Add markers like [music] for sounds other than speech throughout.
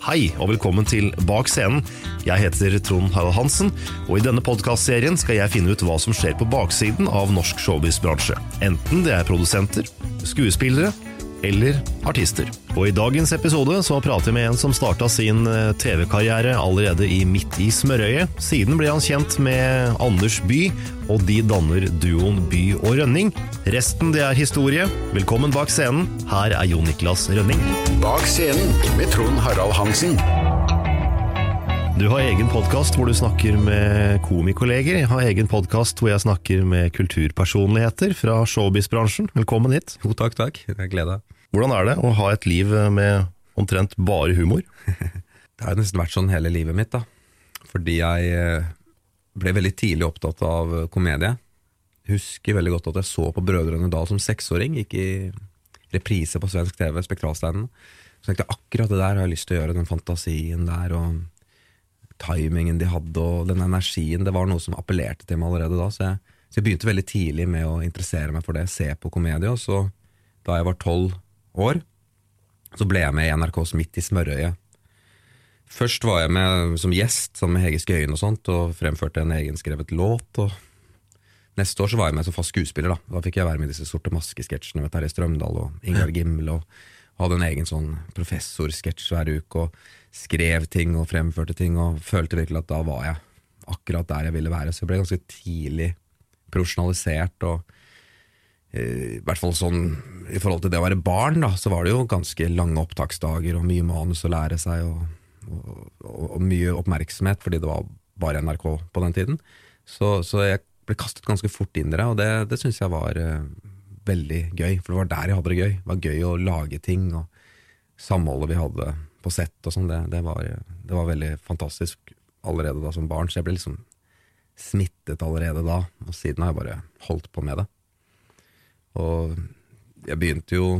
Hei, og velkommen til Bak scenen. Jeg heter Trond Harald Hansen, og i denne podkastserien skal jeg finne ut hva som skjer på baksiden av norsk showbiz-bransje. Enten det er produsenter, skuespillere eller artister. Og i dagens episode så prater jeg med en som starta sin eh, TV-karriere allerede i Midt i smørøyet. Siden ble han kjent med Anders By, og de danner duoen By og Rønning. Resten det er historie. Velkommen bak scenen. Her er Jon Niklas Rønning. Bak scenen med Trond Harald Hansen. Du har egen podkast hvor du snakker med komikolleger. Jeg har egen podkast hvor jeg snakker med kulturpersonligheter fra showbiz-bransjen. Velkommen hit. Jo, takk, takk. Jeg gleder meg. Hvordan er det å ha et liv med omtrent bare humor? [laughs] Det har nesten vært sånn hele livet mitt, da. Fordi jeg eh, ble veldig tidlig opptatt av komedie. Husker veldig godt at jeg så på Brødrene Dal som seksåring. Gikk i reprise på svensk TV, Spektralsteinen. Så tenkte jeg akkurat det der har jeg lyst til å gjøre, den fantasien der. og timingen de hadde, og den energien. Det var noe som appellerte til meg allerede da. Så jeg, så jeg begynte veldig tidlig med å interessere meg for det, se på komedie. Og så, da jeg var tolv år, så ble jeg med i NRKs Midt i smørøyet. Først var jeg med som gjest sammen med Hege Skøyen og sånt, og fremførte en egenskrevet låt. og Neste år så var jeg med som fast skuespiller. Da Da fikk jeg være med i disse Sorte maske-sketsjene med Terje Strømdal og Ingar Gimle. Og hadde en egen sånn professorsketsj hver uke. Og skrev ting og fremførte ting, og følte virkelig at da var jeg akkurat der jeg ville være. Så jeg ble ganske tidlig profesjonalisert. og eh, i hvert fall sånn I forhold til det å være barn, da, så var det jo ganske lange opptaksdager og mye manus å lære seg, og, og, og, og mye oppmerksomhet, fordi det var bare NRK på den tiden. Så, så jeg ble kastet ganske fort inn i det, og det, det syns jeg var uh, veldig gøy. For det var der jeg hadde det gøy. Det var gøy å lage ting, og samholdet vi hadde på sett og sånn, det, det, var, det, var, veldig fantastisk allerede da som barn. Så jeg ble liksom smittet allerede da, og siden har jeg bare holdt på med det. Og jeg begynte jo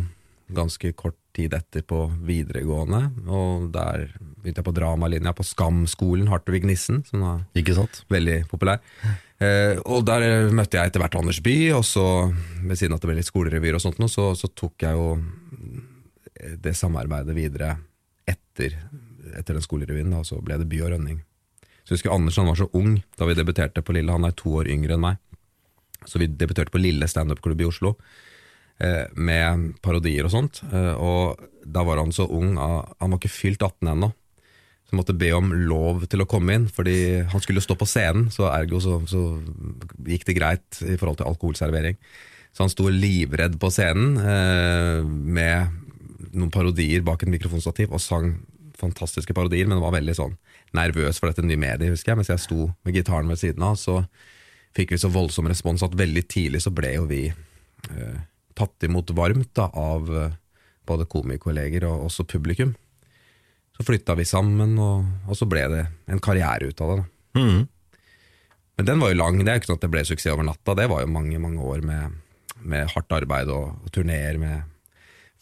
ganske kort tid etter på videregående, og der begynte jeg på dramalinja på Skamskolen Hartvig Nissen, som var Ikke sant? veldig populær. Eh, og der eh, møtte jeg etter hvert Anders Bye, og så ved siden av at det ble litt skolerevyer og sånt, så, så tok jeg jo det samarbeidet videre etter, etter den skolerevyen, og så ble det By og Rønning. Så jeg husker Anders han var så ung da vi debuterte på Lille, han er to år yngre enn meg. Så vi debuterte på Lille standup-klubb i Oslo eh, med parodier og sånt. Eh, og da var han så ung, ah, han var ikke fylt 18 ennå. Så måtte be om lov til å komme inn, fordi han skulle stå på scenen, så ergo så, så gikk det greit i forhold til alkoholservering. Så han sto livredd på scenen eh, med noen parodier bak et mikrofonstativ og sang fantastiske parodier, men var veldig sånn nervøs for dette nye mediet, husker jeg. Mens jeg sto med gitaren ved siden av, så fikk vi så voldsom respons at veldig tidlig så ble jo vi eh, tatt imot varmt da, av eh, både komikolleger og også publikum. Så flytta vi sammen, og, og så ble det en karriere ut av det. Da. Men den var jo lang, det er jo ikke sånn at det ble suksess over natta. Det var jo mange mange år med, med hardt arbeid og, og turneer med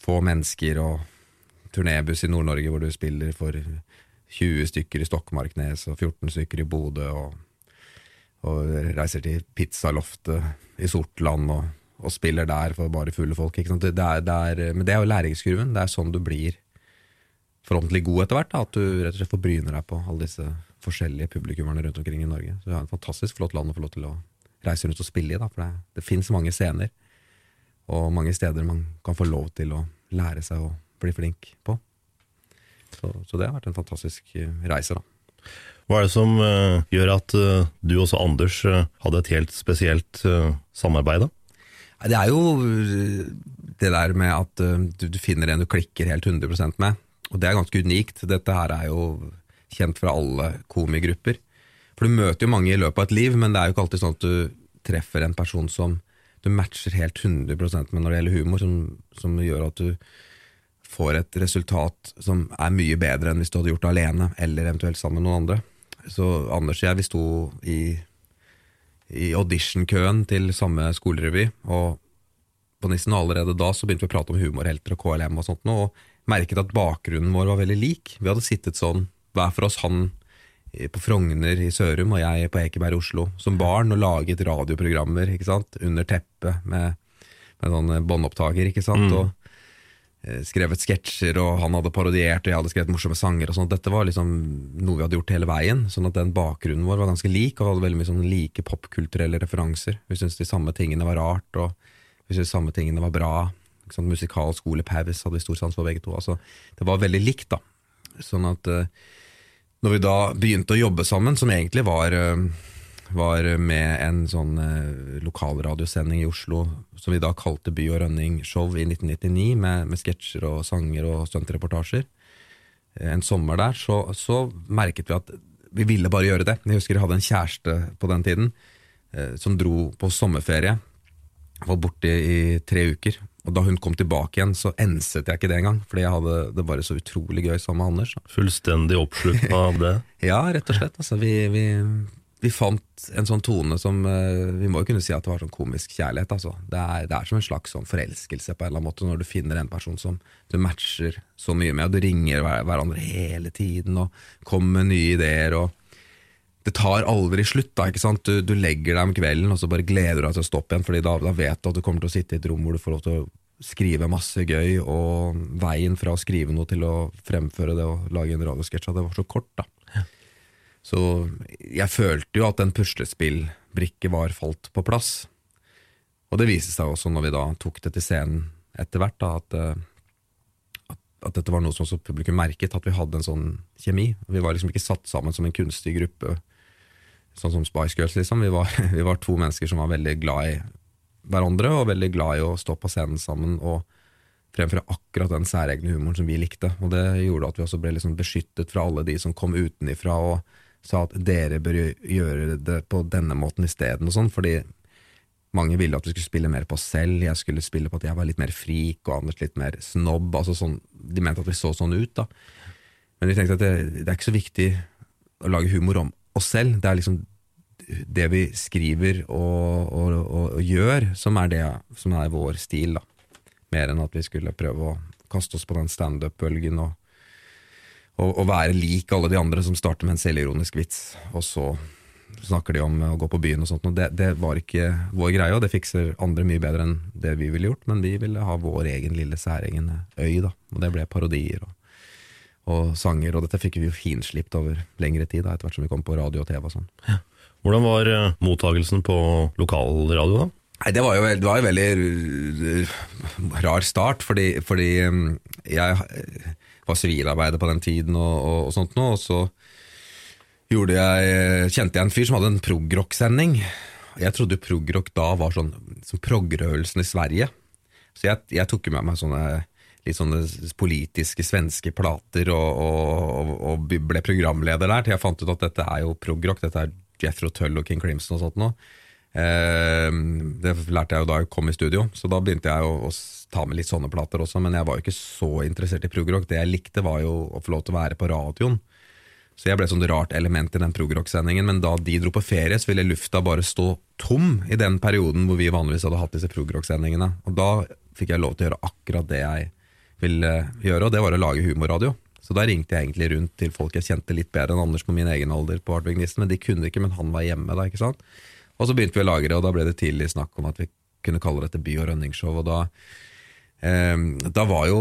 få mennesker og turnébuss i Nord-Norge hvor du spiller for 20 stykker i Stokmarknes og 14 stykker i Bodø, og, og reiser til Pizzaloftet i Sortland og, og spiller der for bare fulle folk. Det er, det er, men det er jo læringskurven. Det er sånn du blir forhåpentlig god etter hvert. Da, at du rett og slett får bryne deg på alle disse forskjellige publikummerne rundt omkring i Norge. Så det er en fantastisk flott land å få lov til å reise rundt og spille i. Da, for det, det fins mange scener, og mange steder man kan få lov til å lære seg å bli flink på. Så, så det har vært en fantastisk eh, reise, da. Hva er det som uh, gjør at uh, du og også Anders uh, hadde et helt spesielt samarbeid? da? Det er jo det der med at du, du finner en du klikker helt 100% med, og det er ganske unikt. Dette her er jo kjent fra alle komigrupper. For du møter jo mange i løpet av et liv, men det er jo ikke alltid sånn at du treffer en person som du matcher helt 100% med når det gjelder humor, som, som gjør at du får et resultat som er mye bedre enn hvis du hadde gjort det alene, eller eventuelt sammen med noen andre. Så Anders og jeg, vi sto i i auditionkøen til samme skolerevy, og på Nissen allerede da så begynte vi å prate om humorhelter og KLM og sånt, og merket at bakgrunnen vår var veldig lik. Vi hadde sittet sånn, hver for oss, han på Frogner i Sørum og jeg på Ekeberg i Oslo, som barn, og laget radioprogrammer ikke sant, under teppet med, med sånn båndopptaker, ikke sant, Mm. og eh, skrevet sketsjer, og han hadde parodiert, og jeg hadde skrevet morsomme sanger og sånt. Dette var liksom noe vi hadde gjort hele veien, sånn at den bakgrunnen vår var ganske lik, og vi hadde veldig mye sånn like popkulturelle referanser. Vi syntes de samme tingene var rart, og vi syntes de samme tingene var bra. Ikke sant? Musikal skole Pavis hadde vi stor sans for begge to. Altså, det var veldig likt, da. Sånn at eh, når vi da begynte å jobbe sammen, som egentlig var, eh, var med en sånn eh, lokalradiosending i Oslo, som vi da kalte By og Rønning Show i 1999, med, med sketsjer og sanger og stuntreportasjer, eh, en sommer der, så, så merket vi at vi ville bare gjøre det. Jeg husker jeg hadde en kjæreste på den tiden, som dro på sommerferie, var borte i tre uker. Og da hun kom tilbake igjen, så enset jeg ikke det engang, fordi jeg hadde det bare så utrolig gøy sammen med Anders. Fullstendig oppslukt [laughs] av det. Ja, rett og slett. Altså, vi, vi, vi fant en sånn tone som eh, Vi må jo kunne si at det var sånn komisk kjærlighet. Altså. Det, er, det er som en slags sånn forelskelse på en eller annen måte når du finner en person som du matcher så mye med, og du ringer hver, hverandre hele tiden og kommer med nye ideer. og det tar aldri slutt. da, ikke sant? Du, du legger deg om kvelden og så bare gleder du deg til å stoppe igjen, Fordi da, da vet du at du kommer til å sitte i et rom hvor du får lov til å skrive masse gøy, og veien fra å skrive noe til å fremføre det og lage en radiosketsj, det var så kort. da. Så jeg følte jo at en puslespillbrikke var falt på plass. Og det viste seg også når vi da tok det til scenen etter hvert, da, at, eh, at, at dette var noe som publikum merket, at vi hadde en sånn kjemi. Vi var liksom ikke satt sammen som en kunstig gruppe, sånn som Spice Girls, liksom. Vi var, [laughs] vi var to mennesker som var veldig glad i hverandre, og veldig glad i å stå på scenen sammen og fremføre akkurat den særegne humoren som vi likte. Og det gjorde at vi også ble liksom beskyttet fra alle de som kom utenifra og sa at dere bør gjøre det på denne måten isteden, og sånn, fordi mange ville at vi skulle spille mer på oss selv, jeg skulle spille på at jeg var litt mer frik, og Anders litt mer snobb. Altså sånn, de mente at vi så sånn ut, da. Men vi tenkte at det, det er ikke så viktig å lage humor om oss selv. Det er liksom det vi skriver og, og, og, og gjør, som er det som er vår stil, da. mer enn at vi skulle prøve å kaste oss på den standup-bølgen og, og, være lik alle de andre som starter med en selvironisk vits, og så snakker de om å gå på byen og sånt. Og det, det var ikke vår greie, og det fikser andre mye bedre enn det vi ville gjort, men vi ville ha vår egen lille særegen øy, da. Og det ble parodier og, og sanger, og dette fikk vi jo finslipt over lengre tid, da, etter hvert som vi kom på radio og TV og sånn. Hvordan var eh, mottagelsen på lokalradio da? Nei, det var jo, det var en veldig uh, rar start, fordi, fordi um, jeg var sivilarbeider på den tiden og, og, og sånt nå, og så jeg, kjente jeg en fyr som hadde en progrock-sending. Jeg trodde progrock da var sånn som progrøvelsen i Sverige. Så jeg, jeg tok med meg sånne litt sånne politiske svenske plater og, og, og ble programleder der, til jeg fant ut at dette er jo progrock, dette er Jethro Tull og King Crimson og sånt noe. Eh, det lærte jeg jo da jeg kom i studio, så da begynte jeg å, å ta med litt sånne plater også, men jeg var jo ikke så interessert i progrock. Det jeg likte, var jo å få lov til å være på radioen. Så jeg ble sånn rart element i den progrock-sendingen, men da de dro på ferie, så ville lufta bare stå tom i den perioden hvor vi vanligvis hadde hatt disse progrock-sendingene. Og da fikk jeg lov til å gjøre akkurat det jeg ville gjøre, og det var å lage humorradio. Så da ringte jeg egentlig rundt til folk jeg kjente litt bedre enn Anders på min egen alder på Nissen, men de kunne ikke, men han var hjemme da, ikke sant. Og så begynte vi å lage det, og da ble det tidlig snakk om at vi kunne kalle dette by- og rønningsshow, og da, eh, da var jo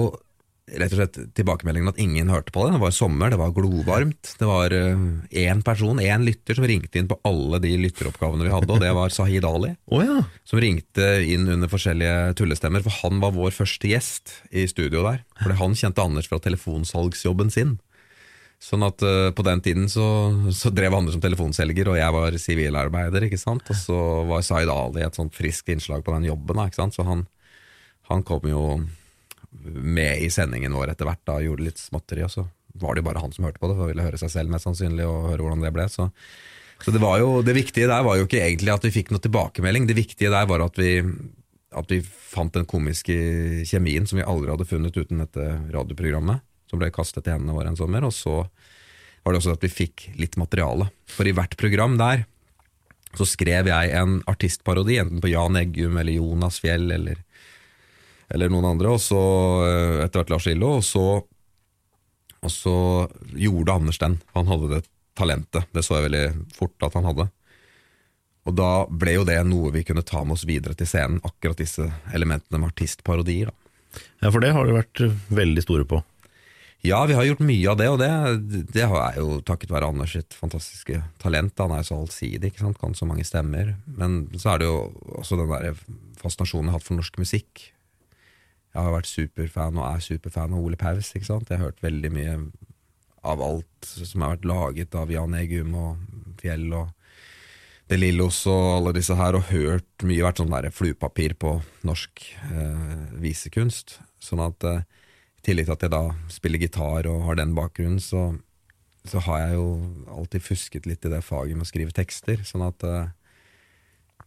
rett og slett tilbakemeldingen at ingen hørte på det. Det var sommer, det var glovarmt. Det var én person, én lytter, som ringte inn på alle de lytteroppgavene vi hadde, og det var Sahid Ali. [laughs] Oh, ja. Som ringte inn under forskjellige tullestemmer, for han var vår første gjest i studio der. Fordi han kjente Anders fra telefonsalgsjobben sin. Sånn at uh, på den tiden så, så drev Anders som telefonselger, og jeg var sivilarbeider, ikke sant. Og så var Sahid Ali et sånt friskt innslag på den jobben, da, ikke sant. Så han, han kom jo med i sendingen vår etter hvert, da, gjorde litt småtteri, og så var det jo bare han som hørte på det, for han ville høre seg selv mest sannsynlig, og høre hvordan det ble. Så, så det, jo, det viktige der var jo ikke egentlig at vi fikk noe tilbakemelding, det viktige der var at vi, at vi fant den komiske kjemien som vi aldri hadde funnet uten dette radioprogrammet, som ble kastet i hendene våre en sommer, og så var det også at vi fikk litt materiale. For i hvert program der så skrev jeg en artistparodi, enten på Jan Eggum eller Jonas Fjell eller eller noen andre, og så etter hvert Lars Illo. og så, og så gjorde Anders den. Han hadde det talentet, det så jeg veldig fort at han hadde. Og da ble jo det noe vi kunne ta med oss videre til scenen, akkurat disse elementene med artistparodier. Da. Ja, for det har du vært veldig store på. Ja, vi har gjort mye av det, og det, det er jo takket være Anders sitt fantastiske talent. Han er jo så allsidig, kan så mange stemmer. Men så er det jo også den der fascinasjonen jeg har hatt for norsk musikk. Jeg har vært superfan og er superfan av Ole Paus. ikke sant? Jeg har hørt veldig mye av alt som har vært laget av Jan Egum og Fjell og De Lillos og alle disse her, og hørt mye, vært sånn der fluepapir på norsk eh, visekunst. Sånn at eh, i tillegg til at jeg da spiller gitar og har den bakgrunnen, så, så har jeg jo alltid fusket litt i det faget med å skrive tekster. Sånn at eh,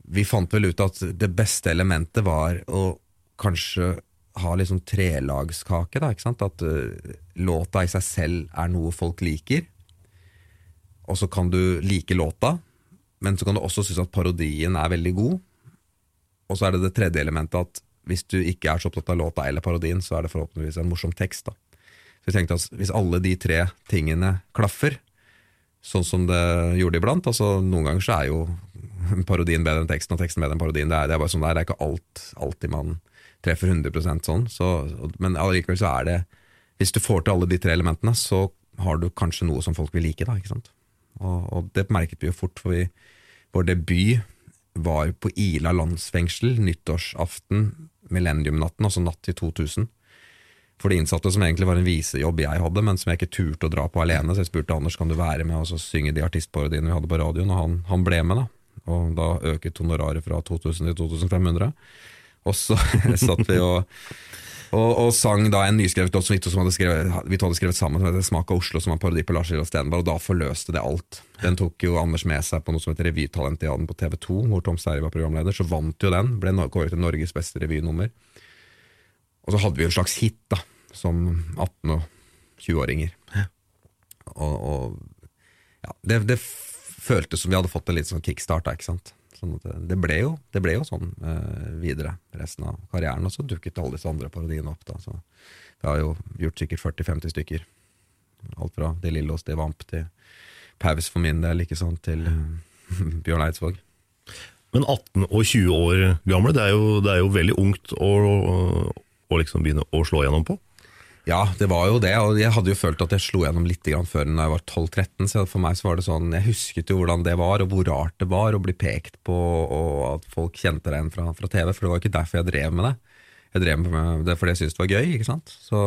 vi fant vel ut at det beste elementet var å kanskje ha litt sånn trelagskake, da, ikke sant? At uh, låta i seg selv er noe folk liker, og så kan du like låta, men så kan du også synes at parodien er veldig god, og så er det det tredje elementet at hvis du ikke er så opptatt av låta eller parodien, så er det forhåpentligvis en morsom tekst, da. Så vi tenkte at hvis alle de tre tingene klaffer, sånn som det gjorde iblant, altså noen ganger så er jo parodien bedre enn teksten, og teksten bedre enn parodien, det er, det er bare sånn det er, det er ikke alt, alltid man treffer 100% sånn, så, men allikevel så er det Hvis du får til alle de tre elementene, så har du kanskje noe som folk vil like. da, ikke sant? Og, og det merket vi jo fort, for vi, vår debut var på Ila landsfengsel nyttårsaften, millenniumnatten, altså natt til 2000. For de innsatte som egentlig var en visejobb jeg hadde, men som jeg ikke turte å dra på alene. Så jeg spurte Anders kan du være med og synge de artistparodiene vi hadde på radioen, og han, han ble med. da. Og da øket honoraret fra 2000 til 2500. Og så [laughs] satt vi og, og, og, sang da en nyskrevet låt som vi to hadde skrevet, vi to hadde skrevet sammen, som heter 'Smak av Oslo', som var parodi på Lars Lillo Stenberg, og da forløste det alt. Den tok jo Anders med seg på noe som heter Revytalentiaden på TV 2, hvor Tom Sterry var programleder. Så vant jo den, ble kåret til Norges beste revynummer. Og så hadde vi jo en slags hit, da, som 18- og 20-åringer. Og, og, ja, det, det føltes som vi hadde fått en litt sånn kickstart, ikke sant. Sånn det, ble jo, det ble jo sånn uh, videre resten av karrieren, og så dukket alle disse andre parodiene opp. da, så Vi har jo gjort sikkert 40-50 stykker. Alt fra De Lillos til Vamp til Paus for min del, ikke sant, til [laughs] Bjørn Eidsvåg. Men 18 og 20 år gamle, det er jo, det er jo veldig ungt å, å liksom begynne å slå gjennom på. Ja, det var jo det, og jeg hadde jo følt at jeg slo gjennom litt før da jeg var 12-13, så for meg så var det sånn, jeg husket jo hvordan det var, og hvor rart det var å bli pekt på, og at folk kjente deg igjen fra, fra TV, for det var ikke derfor jeg drev med det. Jeg drev med det fordi jeg syntes det var gøy, ikke sant. Så,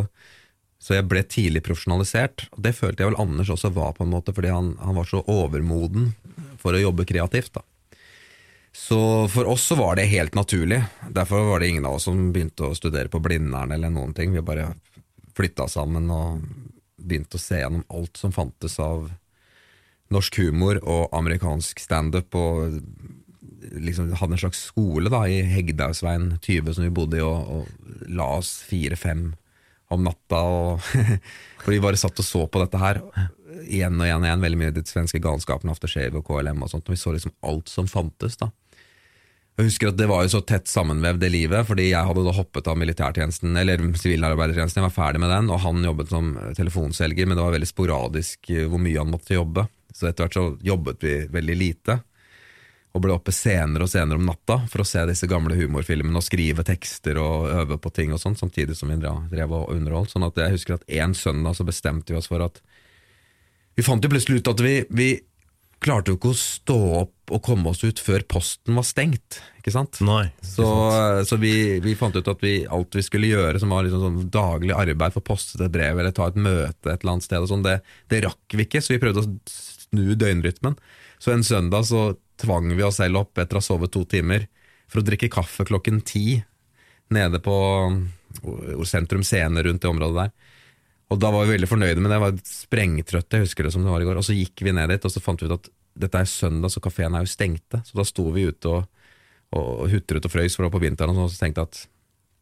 så jeg ble tidlig profesjonalisert, og det følte jeg vel Anders også var på en måte, fordi han, han var så overmoden for å jobbe kreativt da. Så for oss så var det helt naturlig. Derfor var det ingen av oss som begynte å studere på Blindern eller noen ting. Vi bare flytta sammen og begynte å se gjennom alt som fantes av norsk humor og amerikansk standup. Og liksom hadde en slags skole da i Hegdehaugsveien 20 som vi bodde i, og, og la oss fire-fem om natta. [laughs] For vi bare satt og så på dette her igjen og igjen og igjen. Veldig mye den svenske galskapen, Aftershave og KLM og sånt. Og vi så liksom alt som fantes. da jeg husker at Det var jo så tett sammenvevd det livet, fordi jeg hadde da hoppet av militærtjenesten, eller sivilarbeidertjenesten, jeg var ferdig med den, og han jobbet som telefonselger, men det var veldig sporadisk eh, hvor mye han måtte jobbe. Så etter hvert så jobbet vi veldig lite, og ble oppe senere og senere om natta for å se disse gamle humorfilmene og skrive tekster og øve på ting og sånn, samtidig som vi drev og underholdt. Sånn at jeg husker at en søndag så bestemte vi oss for at Vi fant jo plutselig ut at vi, vi klarte jo ikke å stå opp og komme oss ut før posten var stengt. Ikke sant? Nei, ikke så, sant. så vi, vi, fant ut at vi, alt vi skulle gjøre som var liksom sånn daglig arbeid for å poste et brev eller ta et møte et eller annet sted, sånn, det, det, rakk vi ikke, så vi prøvde å snu døgnrytmen. Så en søndag så tvang vi oss selv opp etter å ha sovet to timer for å drikke kaffe klokken ti nede på Sentrum Scene rundt det området der. Og da var vi veldig fornøyde med det, jeg var sprengtrøtte, jeg husker det som det var i går. Og så gikk vi ned dit, og så fant vi ut at dette er søndag, så kafeen er jo stengte. Så da sto vi ute og, og hutret og frøys for det var på vinteren, og så tenkte jeg at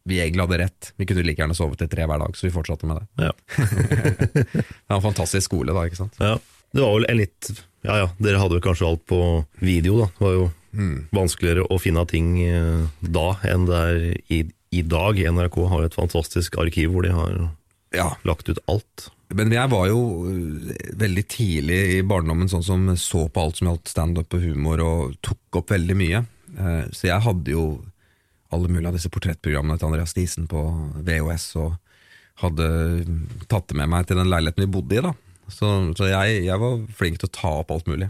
vi egentlig hadde rett. Vi kunne like gjerne sovet til tre hver dag, så vi fortsatte med det. Ja. [laughs] det var en fantastisk skole da, ikke sant. Ja, det var vel en litt Ja ja, dere hadde jo kanskje alt på video, da. Det var jo mm. vanskeligere å finne ting eh, da enn det er i, i dag. NRK har jo et fantastisk arkiv hvor de har ja. lagt ut alt. Men jeg var jo øh, veldig tidlig i barndommen sånn som så på alt som gjaldt standup og humor, og tok opp veldig mye. Eh, så jeg hadde jo alle mulige av disse portrettprogrammene til Andreas Diesen på VHS, og hadde tatt det med meg til den leiligheten vi bodde i. da. Så, så jeg, jeg, var flink til å ta opp alt mulig.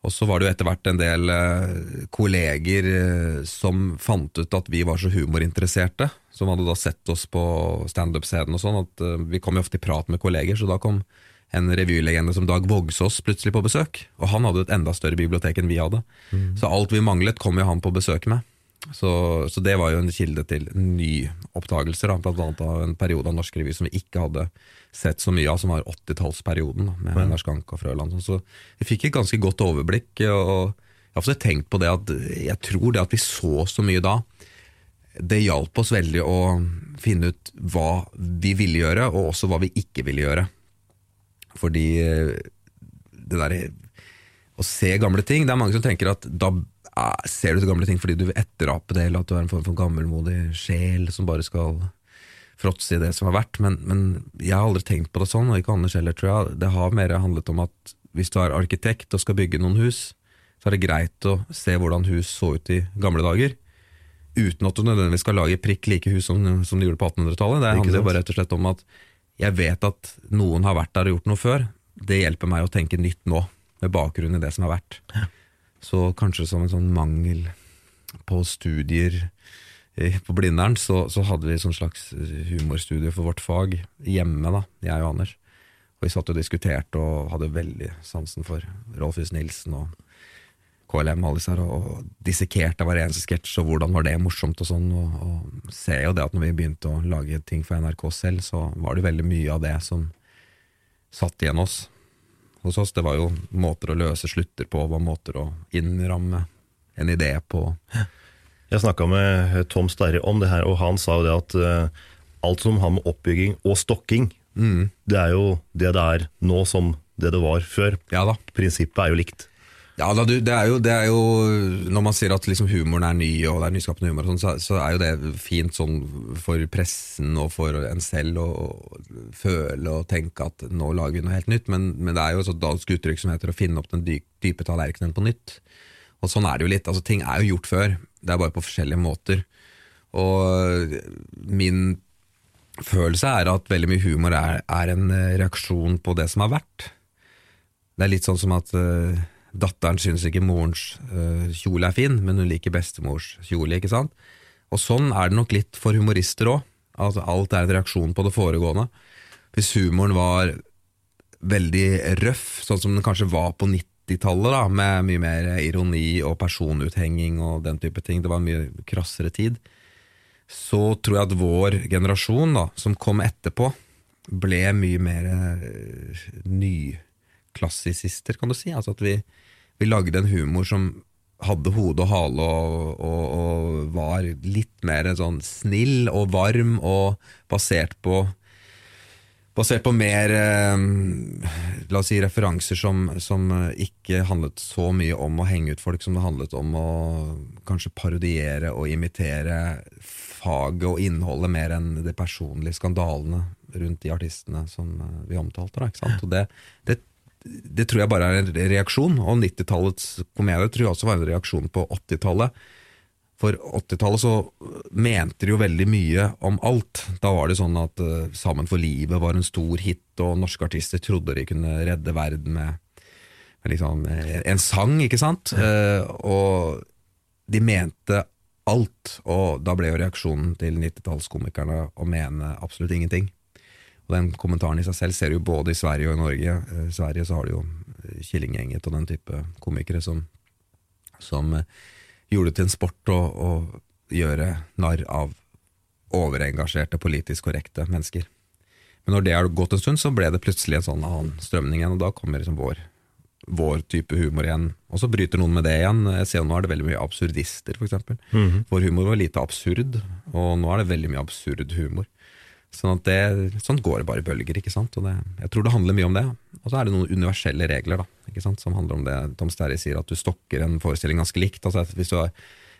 Og så var det jo etter hvert en del eh, kolleger eh, som fant ut at vi var så humorinteresserte, som hadde da sett oss på standup-scenen og sånn, at eh, vi kom jo ofte i prat med kolleger, så da kom en revylegende som Dag Vågsås plutselig på besøk. Og han hadde et enda større bibliotek enn vi hadde. Mm. Så alt vi manglet, kom jo han på besøk med. Så, så det var jo en kilde til nyoppdagelser, annet av en periode av norsk revy som vi ikke hadde sett så mye av, som var 80-tallsperioden med Ja. Lars Gank og Frøland. Så vi fikk et ganske godt overblikk. og Jeg har også tenkt på det at jeg tror det at vi så så mye da, det hjalp oss veldig å finne ut hva vi ville gjøre, og også hva vi ikke ville gjøre. Fordi eh, det derre å se gamle ting Det er mange som tenker at da ser du til gamle ting fordi du vil etterape det, eller at du er en form for gammelmodig sjel som bare skal fråtse i det som har vært. Men, men jeg har aldri tenkt på det sånn, og ikke Anders heller, tror jeg. Det har mer handlet om at hvis du er arkitekt og skal bygge noen hus, så er det greit å se hvordan hus så ut i gamle dager. Uten at du nødvendigvis skal lage prikk like hus som, som du gjorde på 1800-tallet. Det handler jo bare rett og slett om at jeg vet at noen har vært der og gjort noe før. Det hjelper meg å tenke nytt nå, med bakgrunn i det som har vært. Så kanskje som en sånn mangel på studier på Blindern, så, så hadde vi sånn slags humorstudie for vårt fag hjemme, da, jeg og Anders. Og vi satt og diskuterte og hadde veldig sansen for Rolfus Nilsen og KLM alle disse her, og dissekerte hver eneste sketsj, og hvordan var det morsomt og sånn. Og, og ser jo det at når vi begynte å lage ting for NRK selv, så var det veldig mye av det som satt igjen oss. Hos oss, det var jo måter å løse slutter på, var måter å innramme en idé på. Jeg snakka med eh, Tom Sterre om det her, og han sa jo det at uh, alt som har med oppbygging og stokking, det er jo det det er nå som det det var før. Ja da. Prinsippet er jo likt. Ja, da, det, er jo, det er jo Når man sier at liksom humoren er ny, og det er nyskapende humor, og sånn, så, så er jo det fint sånn for pressen og for en selv å, føle og tenke at nå lager vi noe helt nytt, men, men det er jo et sånt dansk uttrykk som heter å finne opp den dy, dype tallerkenen på nytt. Og sånn er det jo litt. altså Ting er jo gjort før, det er bare på forskjellige måter. Og min følelse er at veldig mye humor er, er en reaksjon på det som har vært. Det er litt sånn som at uh, datteren syns ikke morens uh, kjole er fin, men hun liker bestemors kjole. ikke sant? Og sånn er det nok litt for humorister òg. Altså, alt er en reaksjon på det foregående. Hvis humoren var veldig røff, sånn som den kanskje var på 90-tallet, da, med mye mer ironi og personuthenging og den type ting, det var en mye krassere tid, så tror jeg at vår generasjon, da, som kom etterpå, ble mye mer uh, nyklassisister, kan du si. Altså at vi, vi lagde en humor som hadde hode og hale og, og, og, var litt mer sånn snill og varm og basert på Basert på mer eh, la oss si, referanser som, som, ikke handlet så mye om å henge ut folk, som det handlet om å kanskje parodiere og imitere faget og innholdet mer enn de personlige skandalene rundt de artistene som eh, vi omtalte. Da, ikke sant? Og det, det det tror jeg bare er en reaksjon, og 90-tallets komedie tror jeg også var en reaksjon på 80-tallet. For 80-tallet så mente de jo veldig mye om alt. Da var det sånn at uh, Sammen for livet var en stor hit, og norske artister trodde de kunne redde verden med, med liksom, en sang, ikke sant? Uh, og de mente alt, og da ble jo reaksjonen til 90-tallskomikerne å mene absolutt ingenting. Og Den kommentaren i seg selv ser du både i Sverige og i Norge. I Sverige så har du jo Killinggjenget og den type komikere som, som gjorde det til en sport å, å gjøre narr av overengasjerte, politisk korrekte mennesker. Men når det har gått en stund, så ble det plutselig en sånn annen strømning igjen, og da kommer liksom vår, vår type humor igjen. Og så bryter noen med det igjen. Jeg ser Nå er det veldig mye absurdister, f.eks. Mm -hmm. Vår humor var lite absurd, og nå er det veldig mye absurd humor. Sånn, det, sånn går det bare i bølger. ikke sant? Og det, jeg tror det handler mye om det. Og så er det noen universelle regler da, ikke sant? som handler om det Tom Sterry sier, at du stokker en forestilling ganske likt. Altså, hvis, du har,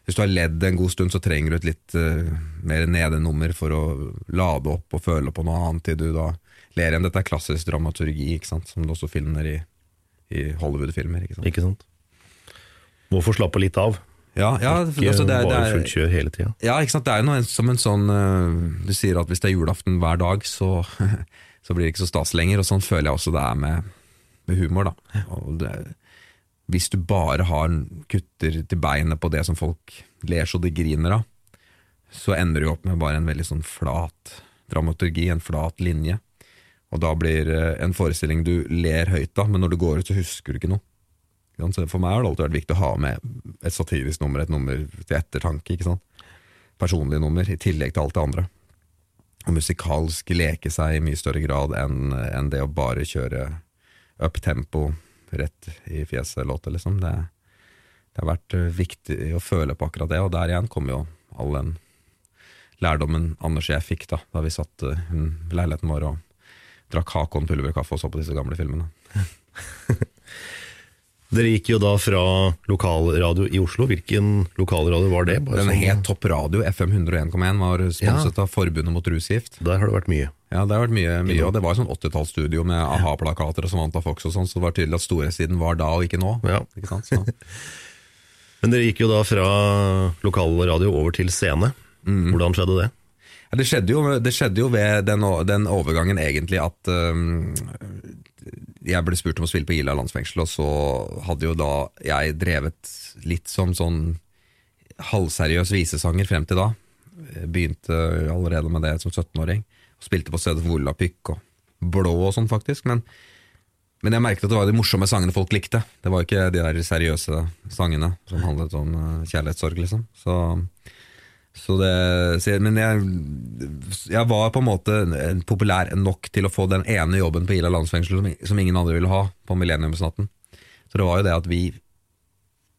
hvis, du har, ledd en god stund, så trenger du et litt uh, mer nedenummer for å lade opp og føle på noe annet til du da ler igjen. Dette er klassisk dramaturgi, ikke sant? som du også finner i, i Hollywood-filmer. Ikke sant? Ikke sant? Må få slappe litt av. Ja, ja ikke altså det er, bare fullt kjør hele tida. Ja, ikke sant. Det er noe som en sånn uh, Du sier at hvis det er julaften hver dag, så, [laughs] så blir det ikke så stas lenger. Og sånn føler jeg også det er med, med humor. da. Det, hvis du bare har kutter til beinet på det som folk ler så de griner av, så ender du opp med bare en veldig sånn flat dramaturgi, en flat linje. Og da blir uh, en forestilling du ler høyt av, men når du går ut, så husker du ikke noe. For meg har det alltid vært viktig å ha med et satirisk nummer, et nummer til ettertanke. ikke sant? Personlig nummer, i tillegg til alt det andre. Og musikalsk leke seg i mye større grad enn en det å bare kjøre up tempo rett i fjeset-låter, liksom. Det, det, har vært viktig å føle på akkurat det, og der igjen kommer jo all den lærdommen Anders og jeg fikk da da vi satt i leiligheten vår og drakk Hakon pulverkaffe og så på disse gamle filmene. [laughs] Dere gikk jo da fra lokalradio i Oslo. Hvilken lokalradio var det? Bare Den sånn... het Topp Radio, FM 101,1, var sponset ja. av Forbundet mot rusgift. Der har det vært mye. Ja, det har vært mye, mye og det var et sånn 80-tallsstudio med a-ha-plakater og Samantha Fox og sånn, så det var tydelig at storhetstiden var da og ikke nå. Ja. Ikke. [laughs] Men dere gikk jo da fra lokalradio over til scene. Mm. Hvordan skjedde det? Ja, det, skjedde jo, det, skjedde jo, ved den, den overgangen egentlig at um, jeg ble spurt om å spille på Ila landsfengsel, og så hadde jo da jeg drevet litt som sånn halvseriøs visesanger frem til da. Begynte allerede med det som 17-åring. Spilte på stedet for Volapyk og Blå og sånn, faktisk. Men, men, jeg merket at det var de morsomme sangene folk likte. Det var ikke de der seriøse sangene som handlet om eh, kjærlighetssorg, liksom. Så det, men jeg, jeg, var på en måte populær nok til å få den ene jobben på Ila landsfengsel som, som ingen andre ville ha, på Millenniumsnatten. Så det var jo det at vi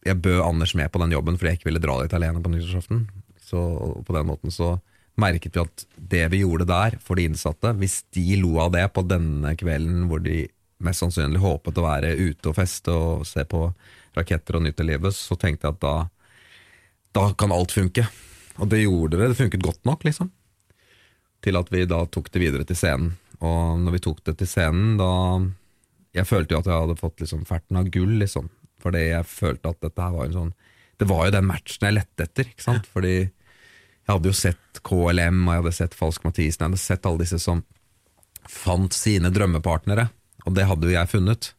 Jeg bød Anders med på den jobben fordi jeg ikke ville dra dit alene på nyttårsaften. Så på den måten så merket vi at det vi gjorde der for de innsatte, hvis de lo av det på denne kvelden hvor de mest sannsynlig håpet å være ute og feste og se på raketter og nyte livet, så tenkte jeg at da, da kan alt funke. Og det gjorde det. Det funket godt nok, liksom. Til at vi da tok det videre til scenen. Og når vi tok det til scenen, da Jeg følte jo at jeg hadde fått liksom ferten av gull, liksom. Fordi jeg følte at dette her var en sånn Det var jo den matchen jeg lette etter, ikke sant. Fordi jeg hadde jo sett KLM, og jeg hadde sett Falsk Mathisen, jeg hadde sett alle disse som fant sine drømmepartnere, og det hadde jo jeg funnet.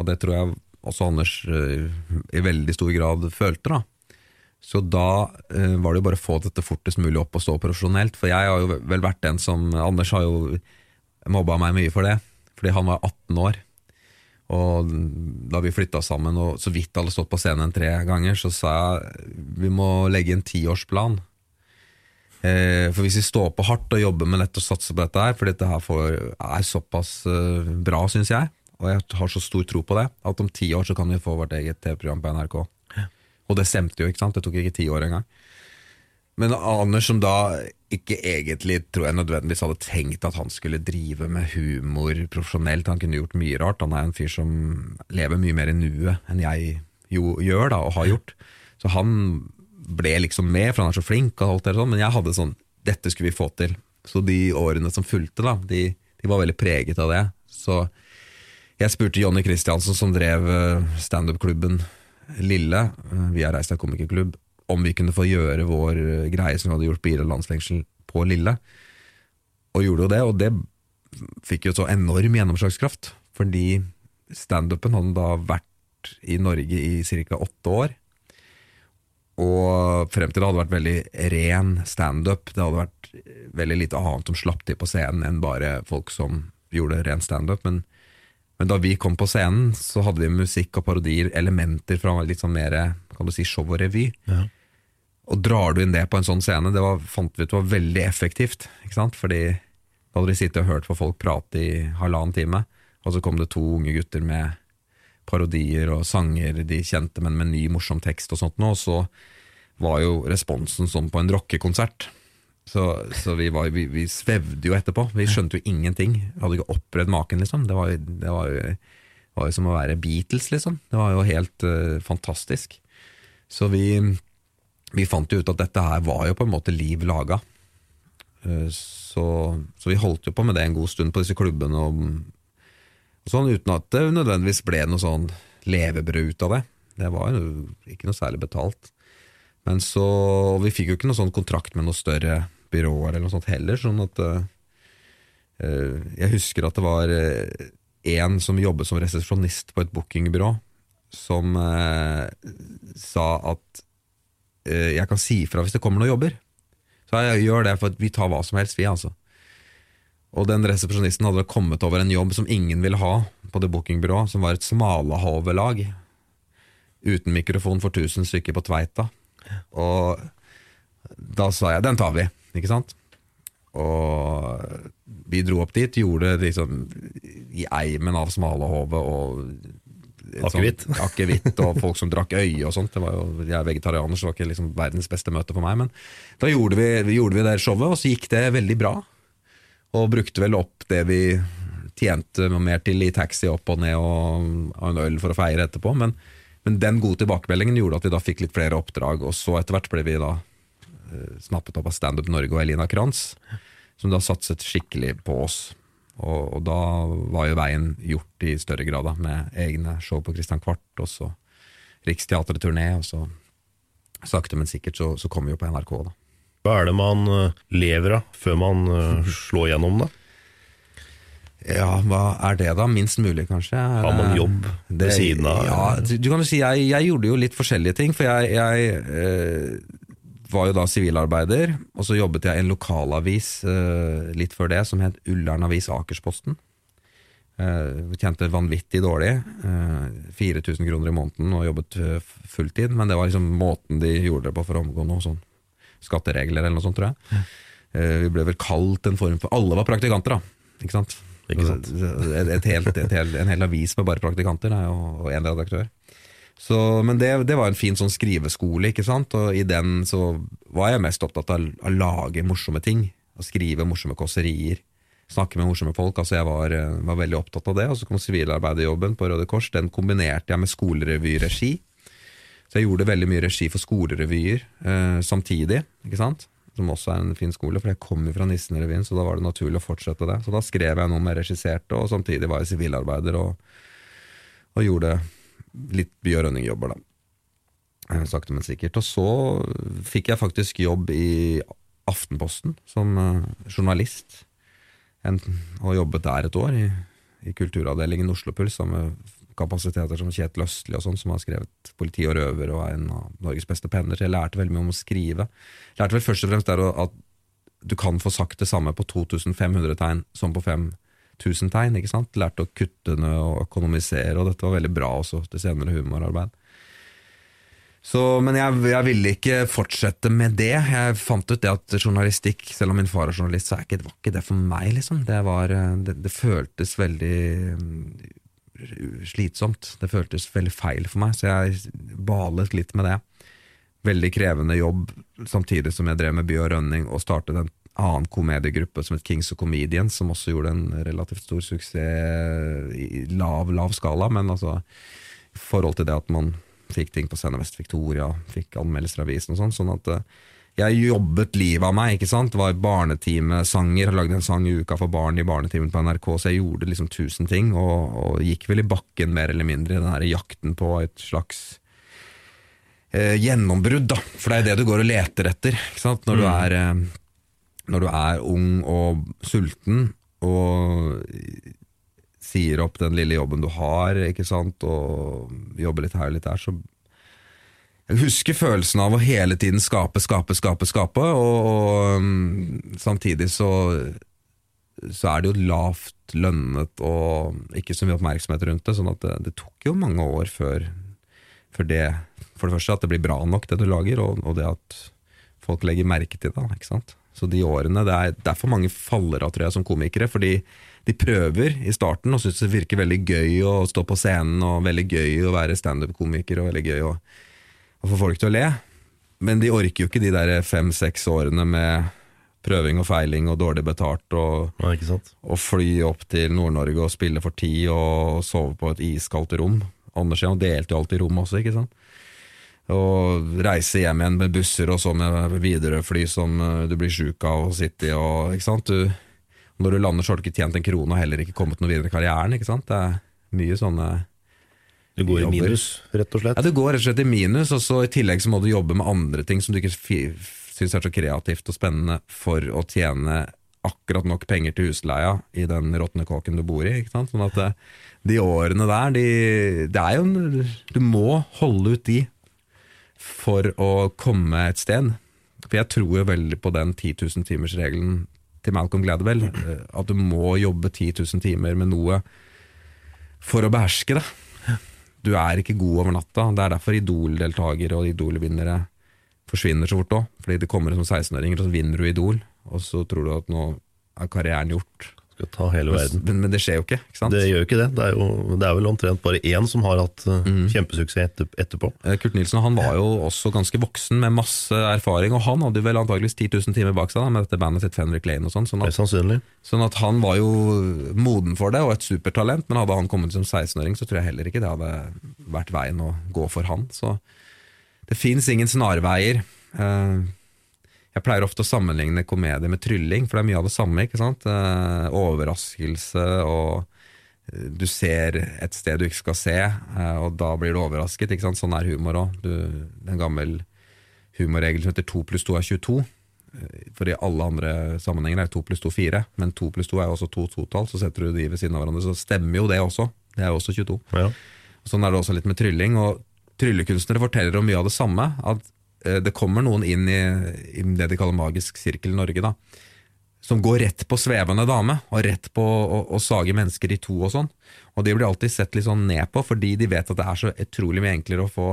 Og det tror jeg også Anders eh, i veldig stor grad følte, da. Så da eh, var det jo bare å få dette fortest mulig opp og stå profesjonelt. For jeg har jo vel vært den som Anders har jo mobba meg mye for det, fordi han var 18 år. Og da vi flytta sammen og så vidt hadde stått på scenen tre ganger, så sa jeg vi må legge en tiårsplan. Eh, for hvis vi står på hardt og jobber med nett og satser på dette her, for dette her får, er såpass eh, bra, syns jeg, og jeg har så stor tro på det, at om ti år så kan vi få vårt eget TV-program på NRK. Og det stemte jo, ikke sant? Det tok ikke ti år engang. Men Anders, som da ikke egentlig tror jeg nødvendigvis hadde tenkt at han skulle drive med humor profesjonelt, han kunne gjort mye rart, han er en fyr som lever mye mer i nuet enn jeg jo gjør da, og har gjort. Så han ble liksom med, for han er så flink, og alt det sånn, men jeg hadde sånn Dette skulle vi få til. Så de årene som fulgte, da, de, de var veldig preget av det. Så jeg spurte Jonny Christiansen, som drev eh, standup-klubben Lille, eh, via Reistad komikerklubb, om vi kunne få gjøre vår eh, greie som vi hadde gjort på Ila landsfengsel, på Lille. Og gjorde jo det, og det fikk jo så enorm gjennomslagskraft. Fordi standupen hadde da vært i Norge i ca. åtte år. Og frem til det hadde vært veldig ren standup. Det hadde vært veldig lite annet som slapp til på scenen enn bare folk som gjorde ren standup. Men, men da vi kom på scenen, så hadde vi musikk og parodier, elementer fra litt sånn mer kan du si, show og revy. Ja. Og drar du inn det på en sånn scene, det var, fant vi ut var veldig effektivt. Ikke sant? Fordi da hadde de sittet og hørt på folk prate i halvannen time, og så kom det to unge gutter med parodier og sanger de kjente, men med ny, morsom tekst og sånt nå, og så var jo responsen som på en rockekonsert. Så, så vi, var, vi, vi svevde jo etterpå. Vi skjønte jo ingenting. Hadde ikke opplevd maken, liksom. Det var, det var, jo, var jo som å være Beatles, liksom. Det var jo helt uh, fantastisk. Så vi, vi fant jo ut at dette her var jo på en måte liv laga. Uh, så, så, vi holdt jo på med det en god stund på disse klubbene, og, og sånn, uten at det nødvendigvis ble noe sånn levebrød ut av det. Det var jo ikke noe særlig betalt. Men så, og Vi fikk jo ikke noe sånn kontrakt med noe større byråer eller noe sånt heller. sånn at uh, Jeg husker at det var uh, en som jobbet som resepsjonist på et bookingbyrå, som uh, sa at jeg kan si ifra hvis det kommer noen jobber. Så jeg gjør det, for vi tar hva som helst, vi, altså. Og den resepsjonisten hadde kommet over en jobb som ingen ville ha på det bookingbyrået, som var et smalahovelag. Uten mikrofon for 1000 stykker på Tveita. Og da sa jeg 'den tar vi', ikke sant? Og vi dro opp dit, gjorde det liksom i eimen av smalehovet og Akevitt. Sånn, [laughs] akevitt og folk som drakk øye og sånt. Det var jo, jeg er vegetarianer, så det var ikke liksom verdens beste møte for meg. Men da gjorde vi, gjorde vi det showet, og så gikk det veldig bra. Og brukte vel opp det vi tjente mer til i taxi opp og ned og, og en øl for å feire etterpå. Men men den gode tilbakemeldingen gjorde at vi da fikk litt flere oppdrag, og så etter hvert ble vi da snappet opp av Standup Norge og Elina Kranz, som da satset skikkelig på oss. Og, og, da var jo veien gjort i større grad, da, med egne show på Christian Kvart, og så Riksteatret-turné, og så sakte, men sikkert så, så kom vi jo på NRK, da. Hva er det man eh, lever av før man uh, [laughs] slår gjennom, da? Ja, hva er det da? Minst mulig, kanskje? Har man jobb ved siden av? Ja, du kan jo si jeg, jeg, gjorde jo litt forskjellige ting. For jeg, jeg eh, var jo da sivilarbeider, og så jobbet jeg i en lokalavis eh, litt før det, som het Ullern Avis Akersposten. Eh, tjente vanvittig dårlig. Eh, 4000 kroner i måneden og jobbet eh, fulltid. Men det var liksom måten de gjorde det på for å omgå noe sånn skatteregler eller noe sånt, tror jeg. Eh, vi ble vel kalt en form for Alle var praktikanter, da. Ikke sant? Et, et helt, et helt, en hel avis med bare praktikanter og én redaktør. Så, men det, det, var en fin sånn skriveskole, ikke sant? og i den så var jeg mest opptatt av å lage morsomme ting. Å skrive morsomme kåserier. snakke med morsomme folk. Altså jeg var, eh, var veldig opptatt av det. Og så kom sivilarbeiderjobben på Røde Kors. Den kombinerte jeg med skolerevyregi. Så jeg gjorde veldig mye regi for skolerevyer eh, samtidig, ikke sant? som også er en fin skole, for jeg kom jo fra Nissen-revyen, så da var det naturlig å fortsette det. Så da skrev jeg noe med regisserte, og samtidig var jeg sivilarbeider og, og gjorde litt Bjørønning-jobber, da. Sakte, men sikkert. Og så fikk jeg faktisk jobb i Aftenposten som eh, journalist, og jobbet der et år, i, i kulturavdelingen Oslo Puls, sammen med kapasiteter som Kjetil Østli og sånn, som har skrevet 'Politi og røver' og er en av Norges beste penner. Så jeg lærte veldig mye om å skrive. Lærte vel først og fremst der at du kan få sagt det samme på 2500 tegn som på 5000 tegn. ikke sant? Lærte å kutte ned og økonomisere, og dette var veldig bra også til senere humorarbeid. Så, men jeg, jeg ville ikke fortsette med det. Jeg fant ut det at journalistikk, selv om min far er journalist, så er ikke, det var ikke det for meg, liksom. Det, var, det, det føltes veldig mm, slitsomt. Det føltes veldig feil for meg, så jeg balet litt med det. Veldig krevende jobb, samtidig som jeg drev med By og Rønning og startet en annen komediegruppe som het Kings of Comedians, som også gjorde en relativt stor suksess i lav, lav skala, men altså i forhold til det at man fikk ting på Scene Vest Victoria, fikk anmeldelser i avisen og sånn. Sånn at eh, jeg jobbet livet av meg, ikke sant. Var barnetimesanger, lagde en sang i uka for barn i barnetimen på NRK, så jeg gjorde liksom tusen ting, og, og gikk vel i bakken mer eller mindre i den her jakten på et slags eh, gjennombrudd, da. For det er det du går og leter etter, ikke sant. Når, du, er, eh, når du er ung og sulten, og sier opp den lille jobben du har, ikke sant, og jobber litt her og litt der, så jeg husker følelsen av å hele tiden skape, skape, skape, skape, og, og samtidig så, så er det jo lavt lønnet og ikke så mye oppmerksomhet rundt det, sånn at det, det tok jo mange år før, før det For det første at det blir bra nok, det du lager, og, og det at folk legger merke til det. ikke sant? Så de årene, Det er derfor mange faller av, tror jeg, som komikere. fordi de prøver i starten og syns det virker veldig gøy å stå på scenen, og veldig gøy å være standup-komiker, og veldig gøy å, å, få folk til å le. Men de orker jo ikke de der fem-seks årene med prøving og feiling og dårlig betalt, og, ja, og fly opp til Nord-Norge og spille for ti og sove på et iskaldt rom. Anders Jan delte jo alltid rom også, ikke sant. Og reise hjem igjen med busser og så med Widerøe-fly som eh, du blir sjuk av å sitte i, og ikke sant. Du, når du lander, så har du ikke tjent en krone og heller ikke kommet noe videre i karrieren. ikke sant? Det er mye sånne Du går jobber. i minus, rett og slett? Ja, du går rett og slett i minus, og så i tillegg så må du jobbe med andre ting som du ikke syns er så kreativt og spennende for å tjene akkurat nok penger til husleia i den råtne kåken du bor i. ikke sant? Sånn at det, de årene der, de, det er jo Du må holde ut de for å komme et sted. For jeg tror jo veldig på den 10 000 timers-regelen til Malcolm Gladwell. eh, At du må jobbe 10 000 timer med noe for å beherske det. Du er ikke god over natta. Det er derfor Idol-deltakere og Idol-vinnere forsvinner så fort òg. Fordi det kommer som 16-åringer, og så vinner du Idol, og så tror du at nå er karrieren gjort. Skal ta hele verden. Men, men det skjer jo ikke. ikke sant? Det gjør jo ikke det. Det er, jo, det er vel omtrent bare én som har hatt mm. kjempesuksess etter, etterpå. Eh, Kurt Nilsen han var jo også ganske voksen med masse erfaring, og han hadde vel antageligvis 10 000 timer bak seg da, med dette bandet sitt Fenrik Lane og sånn. Sånn sånn at han var jo moden for det, og et supertalent, men hadde han kommet som 16-åring, så tror jeg heller ikke det hadde vært veien å gå for han. Så det fins ingen snarveier. Eh, Jeg pleier ofte å sammenligne komedie med trylling, for det er mye av det samme. ikke sant? Eh, overraskelse, og eh, du ser et sted du ikke skal se, eh, og da blir du overrasket. ikke sant? Sånn er humor òg. En gammel humorregel som heter 2 pluss 2 er 22. Eh, For i alle andre sammenhenger er 2 pluss 2 4, men 2 pluss 2 er jo også to totall. Så setter du de ved siden av hverandre, så stemmer jo det også. Det er jo også 22. Ja. Sånn er det også litt med trylling. Og tryllekunstnere forteller om mye av det samme. At det kommer noen inn i, i det de kaller magisk sirkel i Norge, da. Som går rett på svevende dame, og rett på å, å sage mennesker i to og sånn. Og de blir alltid sett litt sånn ned på, fordi de vet at det er så utrolig mye enklere å få,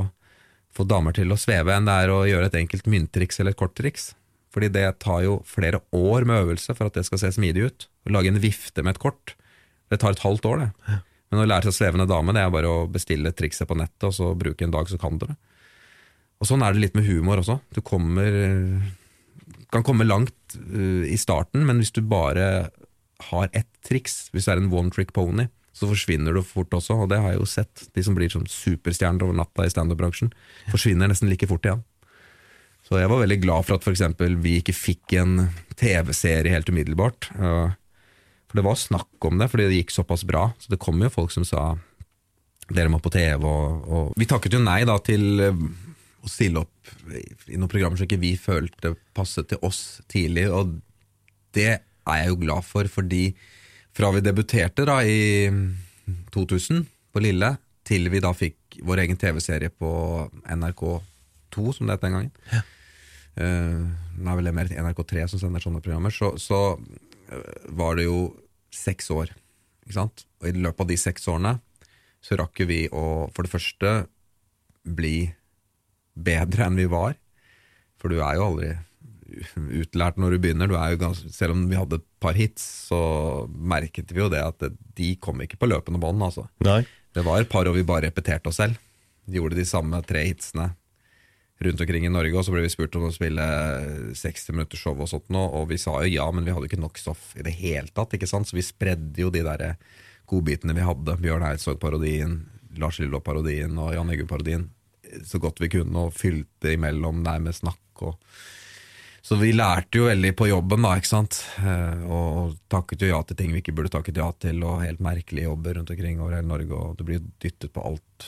få damer til å sveve enn det er å gjøre et enkelt mynttriks eller et korttriks. Fordi det tar jo flere år med øvelse for at det skal se smidig ut. Å lage en vifte med et kort, det tar et halvt år, det. Men å lære seg svevende dame, det er bare å bestille trikset på nettet, og så bruke en dag, så kan du det. Og sånn er det litt med humor også. Du kommer kan komme langt uh, i starten, men hvis du bare har ett triks, hvis det er en one trick pony, så forsvinner du fort også, og det har jeg jo sett. De som blir som superstjerner over natta i standup-bransjen, forsvinner nesten like fort igjen. Så jeg var veldig glad for at for eksempel vi ikke fikk en TV-serie helt umiddelbart. Uh, For det var snakk om det, fordi det gikk såpass bra. Så det kom jo folk som sa dere må på TV, og, og Vi takket jo nei da til eh, å stille opp i noen programmer som ikke vi følte passet til oss tidlig, og det er jeg jo glad for, fordi fra vi debuterte da i 2000 på Lille, til vi da fikk vår egen TV-serie på NRK2, som det het den gangen. Eh, nå er vel det mer NRK3 som sender sånne programmer, så, så eh, var det jo seks år. Ikke sant? Og i løpet av de seks årene så rakk jo vi å for det første bli bedre enn vi var. For du er jo aldri utlært når du begynner. Du er jo gans selv om vi hadde et par hits, så merket vi jo det at de kom ikke på løpende bånd. Altså. Det var et par år vi bare repeterte oss selv. De gjorde de samme tre hitsene rundt omkring i Norge, og så ble vi spurt om å spille 60 minutter show og sånt og vi sa jo ja, men vi hadde jo ikke nok stoff i det hele tatt, ikke sant? så vi spredde jo de der godbitene vi hadde, Bjørn Eidsvåg-parodien, Lars Lillo-parodien og Jan Eggum-parodien, så godt vi kunne, og fylte imellom der med snakk og så vi lærte jo veldig på jobben, da, ikke sant. Eh, og, takket jo ja til ting vi ikke burde takket ja til, og helt merkelige jobber rundt omkring over hele Norge, og du blir dyttet på alt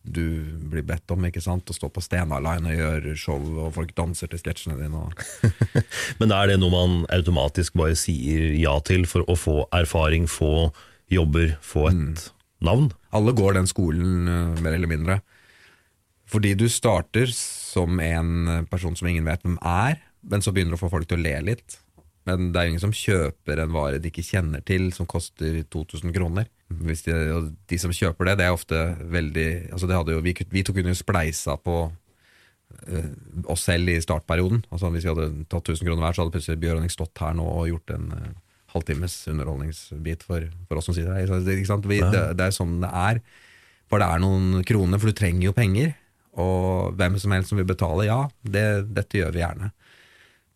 du blir bedt om, ikke sant. Å stå på Stena Line og gjøre show, og folk danser til sketsjene dine. [laughs] Men er det noe man automatisk bare sier ja til for å få erfaring, få jobber, få et navn? Alle går den skolen, eh, mer eller mindre. Fordi du starter som en person som ingen vet hvem er, men så begynner du å få folk til å le litt. Men det er jo ingen som kjøper en vare de ikke kjenner til, som koster 2000 kroner. De, og de som kjøper det, det er ofte veldig altså jo, vi, vi to kunne jo spleisa på eh, oss selv i startperioden. Altså Hvis vi hadde tatt 1000 kroner hver, så hadde plutselig Bjørn stått her nå og gjort en uh, halvtimes underholdningsbit for, for oss som sitter her. Det, ikke sant? Vi, det, det er sånn det er. For det er noen kroner, for du trenger jo penger. Og hvem som helst som vil betale, ja, det, dette gjør vi gjerne.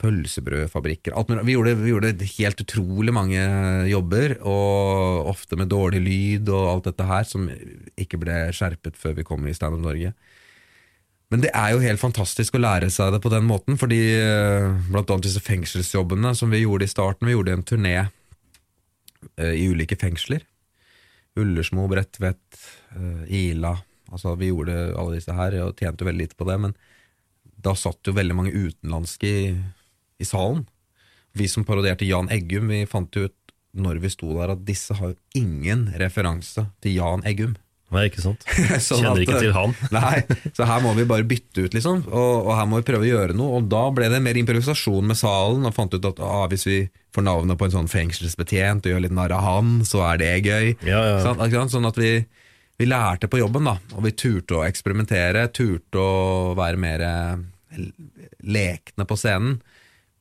Pølsebrødfabrikker alt. Vi gjorde, vi gjorde helt utrolig mange jobber, og ofte med dårlig lyd og alt dette her, som ikke ble skjerpet før vi kom i Stand Norge. Men det er jo helt fantastisk å lære seg det på den måten, fordi eh, blant annet disse fengselsjobbene som vi gjorde i starten, vi gjorde en turné eh, i ulike fengsler. Ullersmo, Bredtvet, eh, Ila. Altså Vi gjorde alle disse her og tjente jo veldig lite på det, men da satt jo veldig mange utenlandske i, i salen. Vi som parodierte Jan Eggum, vi fant jo ut når vi sto der at disse har jo ingen referanse til Jan Eggum. Nei, ikke sant? [laughs] Sånn Kjenner at, ikke til han. [laughs] Nei, så her må vi bare bytte ut, liksom. Og, og her må vi prøve å gjøre noe. Og da ble det mer improvisasjon med salen, og fant ut at ah, hvis vi får navnet på en sånn fengselsbetjent og gjør litt narr av han, så er det gøy. Ja, ja. Sånn, sånn at vi, vi lærte på jobben, da. Og vi turte å eksperimentere, turte å være mer eh, lekne på scenen.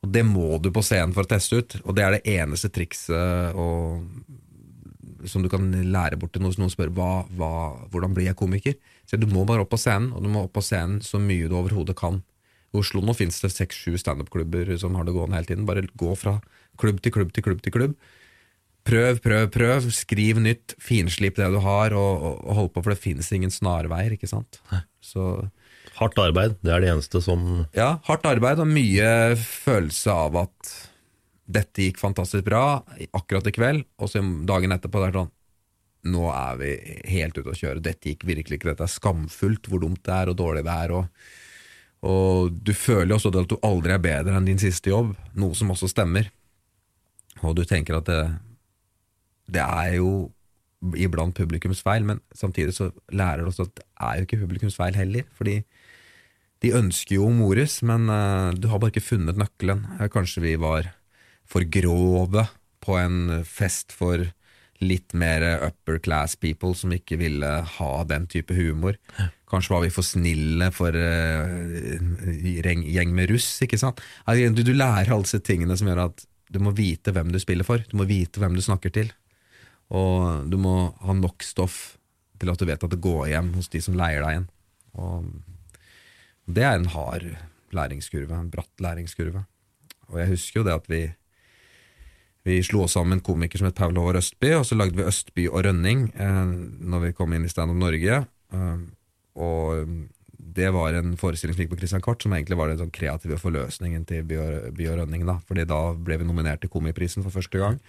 Og det må du på scenen for å teste ut, og det er det eneste trikset og, som du kan lære bort til noen, noen spør hva, hva, hvordan blir jeg komiker. Så du må bare opp på scenen, og du må opp på scenen så mye du overhodet kan. I Oslo nå finnes det seks-sju standup-klubber som har det gående hele tiden. Bare gå fra klubb til klubb til klubb til klubb. Prøv, prøv, prøv. Skriv nytt. Finslip det du har, og, og, og hold på, for det finnes ingen snarveier, ikke sant. Så Hardt arbeid, det er det eneste som ja, hardt arbeid og mye følelse av at dette gikk fantastisk bra akkurat i kveld, og så dagen etterpå det er sånn Nå er vi helt ute å kjøre. Dette gikk virkelig ikke. Dette er skamfullt hvor dumt det er og dårlig det er. Og, og du føler jo også at du aldri er bedre enn din siste jobb, noe som også stemmer. Og du tenker at det, det er jo iblant publikums feil, men samtidig så lærer det oss at det er jo ikke publikums feil heller. Fordi de ønsker jo mores, men uh, du har bare ikke funnet nøkkelen. Eh, Kanskje vi var for grove på en fest for litt mer upper class people som ikke ville ha den type humor. Kanskje var vi for snille for uh, gjeng, gjeng med russ, ikke sant. Altså, Du, du lærer alle disse tingene som gjør at du må vite hvem du spiller for. Du må vite hvem du snakker til. Og du må ha nok stoff til at du vet at det går hjem hos de som leier deg igjen. Og det er en hard læringskurve, en bratt læringskurve. Og jeg husker jo det at vi Vi slo oss sammen komiker som het Paul Håvard Østby, og så lagde vi Østby og Rønning eh, når vi kom inn i Stand Up Norge. Eh, og det var en forestilling som gikk på Christian Kvart, som egentlig var den sånn kreative forløsningen til By og Rønning. da, fordi da ble vi nominert til Komiprisen for første gang.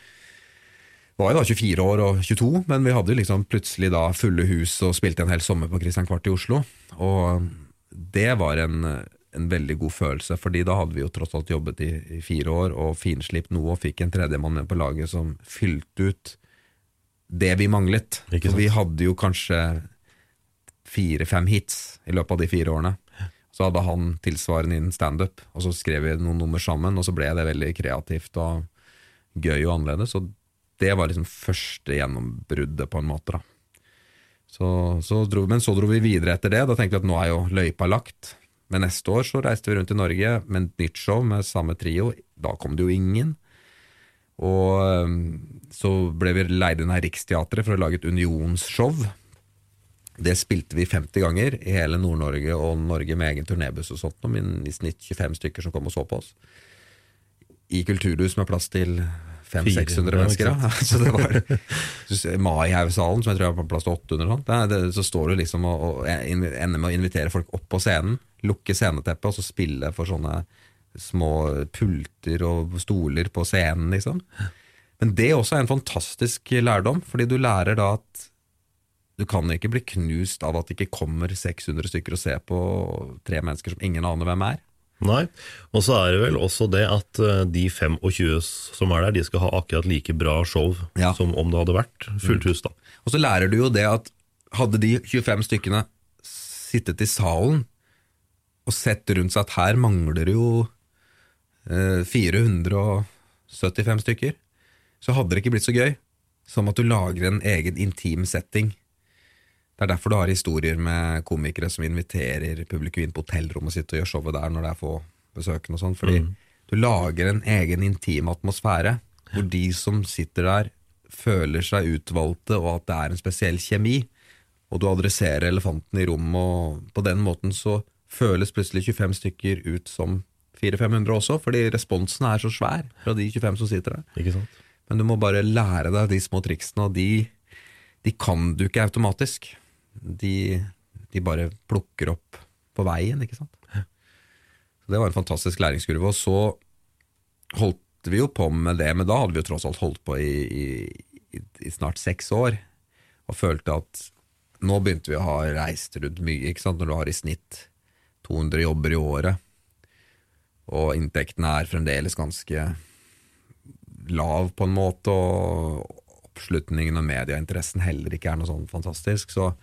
Var jo da 24 år og 22, men vi hadde jo liksom plutselig da fulle hus og spilte en hel sommer på Christian Kvart i Oslo. Og det var en, en veldig god følelse, fordi da hadde vi jo tross alt jobbet i, i fire år og finslipt noe og fikk en tredjemann med på laget som fylte ut det vi manglet. Sant? Vi hadde jo kanskje fire-fem hits i løpet av de fire årene. Så hadde han tilsvarende innen standup, og så skrev vi noen nummer sammen, og så ble det veldig kreativt og gøy og annerledes. Og det var liksom første gjennombruddet, på en måte. Så, så dro, men så dro vi videre etter det. Da tenkte vi at nå er jo løypa lagt. Men neste år så reiste vi rundt i Norge med et nytt show med samme trio. Da kom det jo ingen. Og så ble vi leid inn av Riksteatret for å lage et unionsshow. Det spilte vi 50 ganger i hele Nord-Norge og Norge med egen turnébuss og sånt, men i snitt 25 stykker som kom og så på oss. I kulturhus med plass til 500-600 mennesker. Ja. [laughs] Så det var Maihaugsalen, som jeg tror var plass til 800. Sånn. Det, så står du liksom og, og ender med å invitere folk opp på scenen, lukke sceneteppet og så spille for sånne små pulter og stoler på scenen, liksom. Men det også er en fantastisk lærdom, fordi du lærer da at du kan ikke bli knust av at det ikke kommer 600 stykker og ser på tre mennesker som ingen aner hvem er. Nei, og så er det vel også det at eh, de 25 som er der, de skal ha akkurat like bra show Ja. som om det hadde vært fullt hus, da. Og så lærer du jo det at hadde de 25 stykkene sittet i salen og sett rundt seg at her mangler jo eh, 475 stykker, så hadde det ikke blitt så gøy som at du lager en egen intim setting. Det er derfor du har historier med komikere som inviterer publikum inn på hotellrommet sitt og gjør showet der når det er få besøkende og sånn, fordi du lager en egen intim atmosfære, hvor de som sitter der føler seg utvalgte, og at det er en spesiell kjemi, og du adresserer elefanten i rommet, og på den måten så føles plutselig 25 stykker ut som 400-500 også, fordi responsen er så svær fra de 25 som sitter der. Men du må bare lære deg de små triksene, og de, de kan du ikke automatisk. De, de bare plukker opp på veien, ikke sant. Så det var en fantastisk læringskurve. Og så holdt vi jo på med det, men da hadde vi jo tross alt holdt på i, i, i, snart seks år, og følte at nå begynte vi å ha reist rundt mye, ikke sant, når du har i snitt 200 jobber i året, og inntektene er fremdeles ganske lav på en måte, og oppslutningen og medieinteressen heller ikke er noe sånn fantastisk, så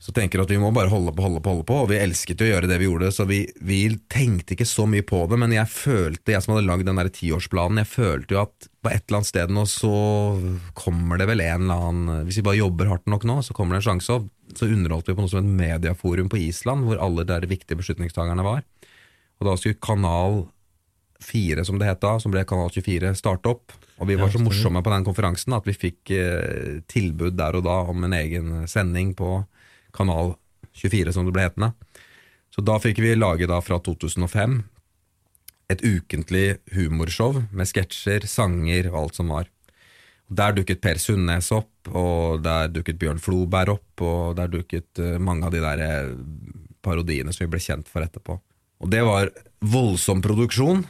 så tenker at vi må bare holde på, holde på, holde på, og vi elsket jo å gjøre det vi gjorde, så vi, vi tenkte ikke så mye på det, men jeg følte, jeg som hadde lagd den der tiårsplanen, jeg følte jo at på et eller annet sted nå så kommer det vel en eller annen, hvis vi bare jobber hardt nok nå, så kommer det en sjanse, og så underholdt vi på noe som et mediaforum på Island, hvor alle de der viktige beslutningstakerne var, og da skulle Kanal 4, som det het da, som ble Kanal 24, starte opp, og vi var så morsomme på den konferansen at vi fikk eh, tilbud der og da om en egen sending på Kanal 24, som det ble hetende. Så da fikk vi lage da fra 2005 et ukentlig humorshow med sketsjer, sanger og alt som var. Der dukket Per Sundnes opp, og der dukket Bjørn Floberg opp, og der dukket eh, mange av de der eh, parodiene som vi ble kjent for etterpå. Og det var voldsom produksjon,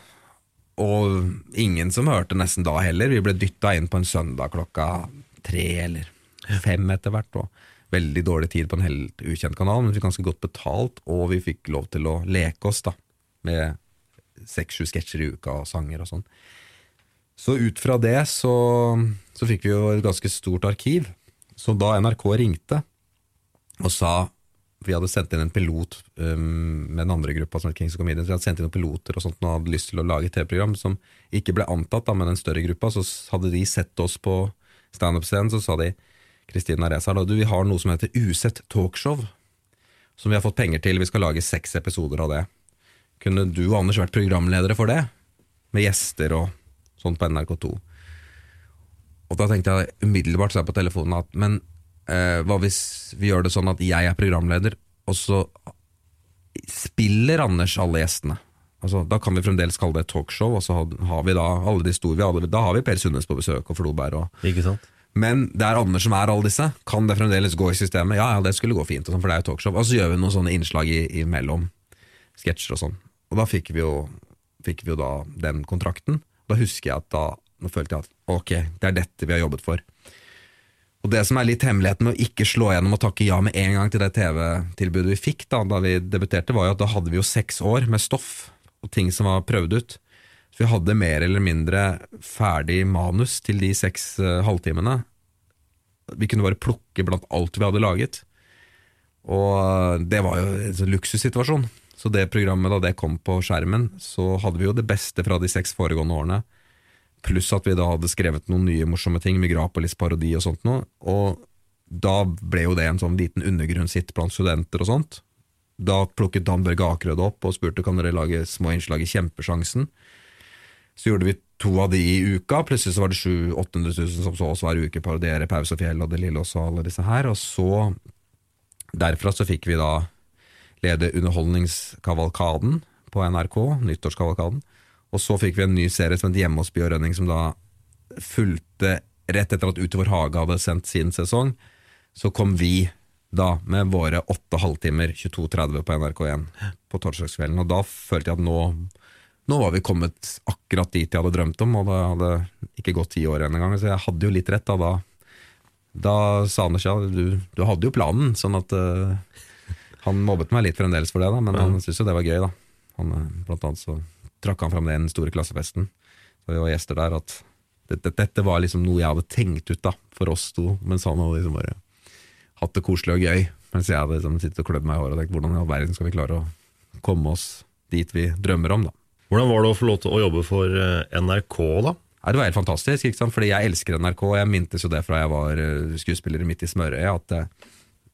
og ingen som hørte nesten da heller. Vi ble dytta inn på en søndag klokka tre eller fem etter hvert. og Veldig dårlig tid på en helt ukjent kanal, men vi fikk ganske godt betalt, og vi fikk lov til å leke oss da, med seks-sju sketsjer i uka og sanger og sånn. Så ut fra det så, så fikk vi jo et ganske stort arkiv. Så da NRK ringte og sa Vi hadde sendt inn en pilot um, med den andre gruppa som het Kings of Comedians. Vi hadde sendt inn noen piloter og sånt og hadde lyst til å lage et TV-program som ikke ble antatt da, med den større gruppa. Så hadde de sett oss på standup-scenen, så sa de Kristine Reza, du, vi har noe som heter Usett talkshow, som vi har fått penger til. Vi skal lage seks episoder av det. Kunne du og Anders vært programledere for det? Med gjester og sånt på NRK2. Og da tenkte jeg umiddelbart så jeg på telefonen at men eh, hva hvis vi gjør det sånn at jeg er programleder, og så spiller Anders alle gjestene? Altså, da kan vi fremdeles kalle det et talkshow, og så har, vi da alle de store Da har vi Per Sundnes på besøk og Floberg og Ikke sant? Men det er Anders som er alle disse. Kan det fremdeles gå i systemet? Ja, ja, det skulle gå fint, sånn, for det er jo talkshow. Og så gjør vi noen sånne innslag i- imellom sketsjer og sånn. Og da fikk vi, jo, fikk vi jo da den kontrakten. Da husker jeg at da nå følte jeg at ok, det er dette vi har jobbet for. Og det som er litt hemmeligheten med å ikke slå gjennom og takke ja med en gang til det TV-tilbudet vi fikk da, da vi debuterte, var jo at da hadde vi jo seks år med stoff og ting som var prøvd ut. Vi hadde mer eller mindre ferdig manus til de seks uh, halvtimene. Vi kunne bare plukke blant alt vi hadde laget. Og det var jo en sånn luksussituasjon. Så det programmet, da det kom på skjermen, så hadde vi jo det beste fra de seks foregående årene. Pluss at vi da hadde skrevet noen nye morsomme ting, Migrapolis-parodi og sånt noe. Og da ble jo det en sånn liten undergrunnshit blant studenter og sånt. Da plukket Dan Børge Akerød opp og spurte kan dere lage små innslag i Kjempesjansen. Så gjorde vi to av de i uka, plutselig så var det 700 000-800 000 som så oss hver uke parodiere Paus og Fjell og Det Lille også, alle disse her. Og så, derfra så fikk vi da lede Underholdningskavalkaden på NRK, nyttårskavalkaden. Og så fikk vi en ny serie som het Hjemme hos Bjørn Rønning, som da fulgte rett etter at Ut i vår hage hadde sendt sin sesong. Så kom vi da med våre åtte halvtimer 22.30 på NRK1 på torsdagskvelden. Og da følte jeg at nå, nå var vi kommet akkurat dit jeg hadde drømt om, og det hadde ikke gått ti år engang. Så jeg hadde jo litt rett da. Da, da sa Anders ja, du, du hadde jo planen, sånn at uh, han mobbet meg litt fremdeles for det, da, men han syntes jo det var gøy. da han, eh, Blant annet så trakk han fram det i den store klassefesten. Så vi var gjester der. At dette, dette var liksom noe jeg hadde tenkt ut da for oss to, mens han hadde liksom bare hatt det koselig og gøy. Mens jeg hadde liksom sittet og klødd meg i håret og tenkt hvordan i all verden skal vi klare å komme oss dit vi drømmer om, da. Hvordan var det å få lov til å jobbe for eh, NRK, da? Det var helt fantastisk, ikke sant? fordi jeg elsker NRK. Jeg mintes jo det fra jeg var eh, skuespiller midt i smørøyet, at eh,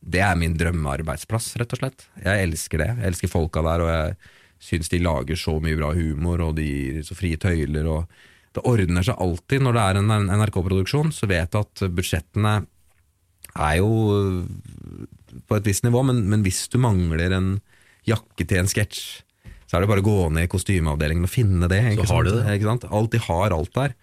det er min drømmearbeidsplass, rett og slett. Jeg elsker det. Jeg elsker folka der, og jeg syns de lager så mye bra humor, og de gir så frie tøyler. og Det ordner seg alltid når det er en NRK-produksjon. Så vet jeg at budsjettene er jo på et visst nivå, men, men hvis du mangler en jakke til en sketsj, så er det bare å gå ned i kostymeavdelingen og finne det. Ikke Så har sant? de det. Ikke sant? Alt de har alt der.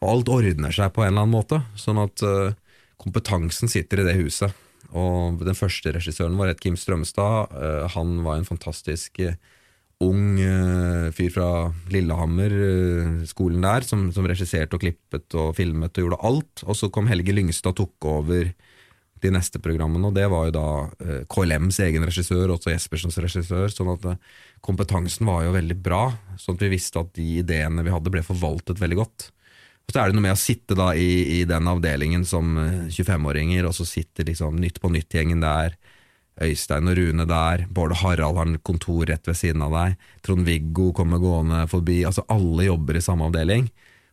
Og alt ordner seg på en eller annen måte. Sånn at uh, kompetansen sitter i det huset. Og den første regissøren vår het Kim Strømstad. Uh, han var en fantastisk uh, ung eh, fyr fra Lillehammer, eh, skolen der, som, som regisserte og klippet og filmet og gjorde alt. Og så kom Helge Lyngstad og tok over de neste programmene, og det var jo da eh, KLMs egen regissør, også Jespersens regissør, sånn at eh, kompetansen var jo veldig bra, sånn at vi visste at de ideene vi hadde ble forvaltet veldig godt. Og så er det noe med å sitte da i, i den avdelingen som eh, 25-åringer, og så sitter liksom Nytt på Nytt-gjengen der, Øystein og Rune der, Bård og Harald har en kontor rett ved siden av deg, Trond-Viggo kommer gående forbi, altså alle jobber i samme avdeling.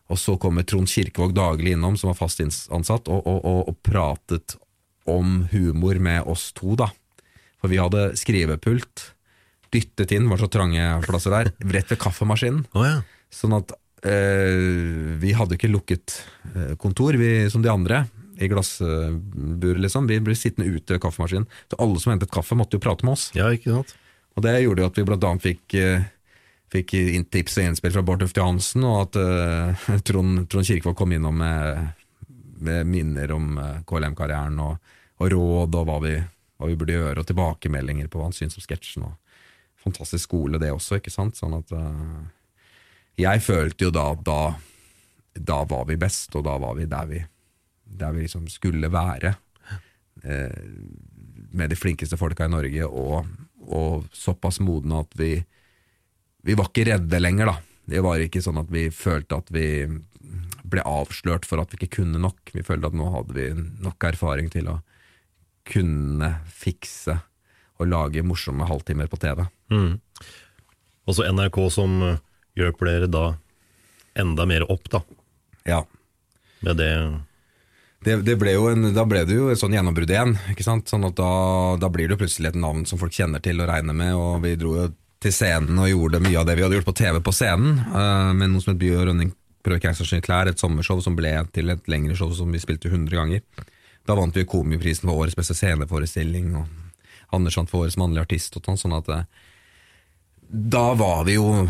Og så kommer Trond Kirkevåg daglig innom, som var fast ansatt, og, og, og, og pratet om humor med oss to, da. For vi hadde skrivepult, dyttet inn, var så trange plasser der, rett ved kaffemaskinen. Oh, ja. Sånn at eh, vi hadde ikke lukket eh, kontor, vi, som de andre, i glassburet, liksom. Vi ble sittende ute ved kaffemaskinen. Så alle som hentet kaffe, måtte jo prate med oss. ja, ikke sant? Og det gjorde jo at vi blant annet fikk, eh, fikk tips og innspill fra Bård Tufte Johansen, og at uh, [laughs] Trond, Trond Kirkevold kom innom med, med minner om uh, KLM-karrieren og, og råd og hva vi, hva vi burde gjøre, og tilbakemeldinger på hva han syntes om sketsjen. og Fantastisk skole, det også, ikke sant? Sånn at uh, Jeg følte jo da at da, da var vi best, og da var vi der vi, der vi liksom skulle være. Uh, med de flinkeste folka i Norge, og, og såpass modne at vi Vi var ikke redde lenger, da. Det var ikke sånn at vi følte at vi ble avslørt for at vi ikke kunne nok. Vi følte at nå hadde vi nok erfaring til å kunne fikse og lage morsomme halvtimer på TV. Mm. Og så NRK som gjør hjelper dere da enda mer opp, da. Ja. Med det Det, det ble jo en, da ble det jo et sånn gjennombrudd igjen. Ikke sant? Sånn at da, da blir det jo plutselig et navn som folk kjenner til og regner med. Og vi dro jo til scenen og gjorde mye av det vi hadde gjort på TV på scenen. Uh, med noe som het By og Rønning prøver Keisers klær, et sommershow som ble til et lengre show som vi spilte 100 ganger. Da vant vi Komiprisen for årets beste sceneforestilling, og Anders vant for årets mannlige artist. Og sånn, sånn at eh, Da var vi jo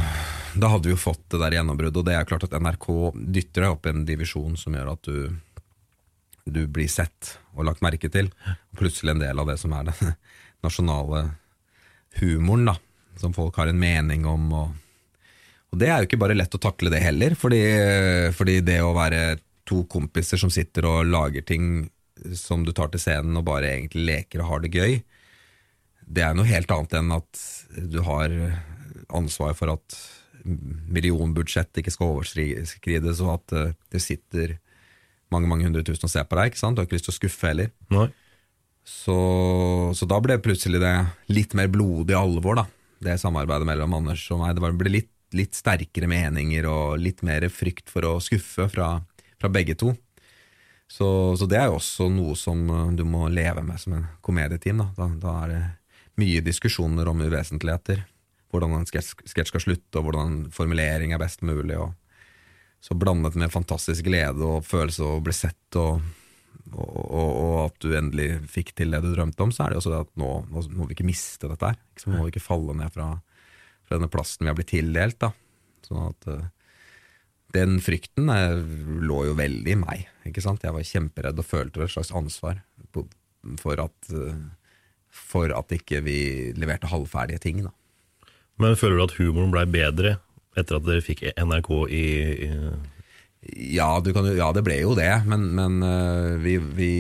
Da hadde vi jo fått det der gjennombruddet, og det er klart at NRK dytter deg opp en divisjon som gjør at du du blir sett og lagt merke til. Og Plutselig en del av det som er den [laughs] nasjonale humoren, da. Som folk har en mening om. Og, og det er jo ikke bare lett å takle det heller, fordi, fordi det å være to kompiser som sitter og lager ting som du tar til scenen og bare egentlig leker og har det gøy, det er noe helt annet enn at du har ansvar for at millionbudsjett ikke skal overskrides, og at eh, det sitter mange mange hundre tusen og ser på deg. ikke sant? Du har ikke lyst til å skuffe heller. Nei. Så, så da ble plutselig det litt mer blodig alvor, da. Det samarbeidet mellom Anders og meg. Det ble litt, litt sterkere meninger og litt mer frykt for å skuffe fra, fra begge to. Så, så det er jo også noe som eh, du må leve med som en komedieteam. Da, da, da er det mye diskusjoner om uvesentligheter. Hvordan en sketsj skal slutte, og hvordan formulering er best mulig. og så blandet med fantastisk glede og følelse å bli sett, og, og, og, og at du endelig fikk til det du drømte om, så er det også det at nå, nå må vi ikke miste dette her. Så må vi ikke falle ned fra, fra denne plassen vi har blitt tildelt. da. Sånn at eh, Den frykten eh, lå jo veldig i meg. ikke sant? Jeg var kjemperedd og følte et slags ansvar på, for at eh, for at ikke vi leverte halvferdige ting. da. Men føler du at humoren blei bedre etter at dere fikk NRK i, i Ja, du kan, ja, det ble jo det, men, men øh, vi, vi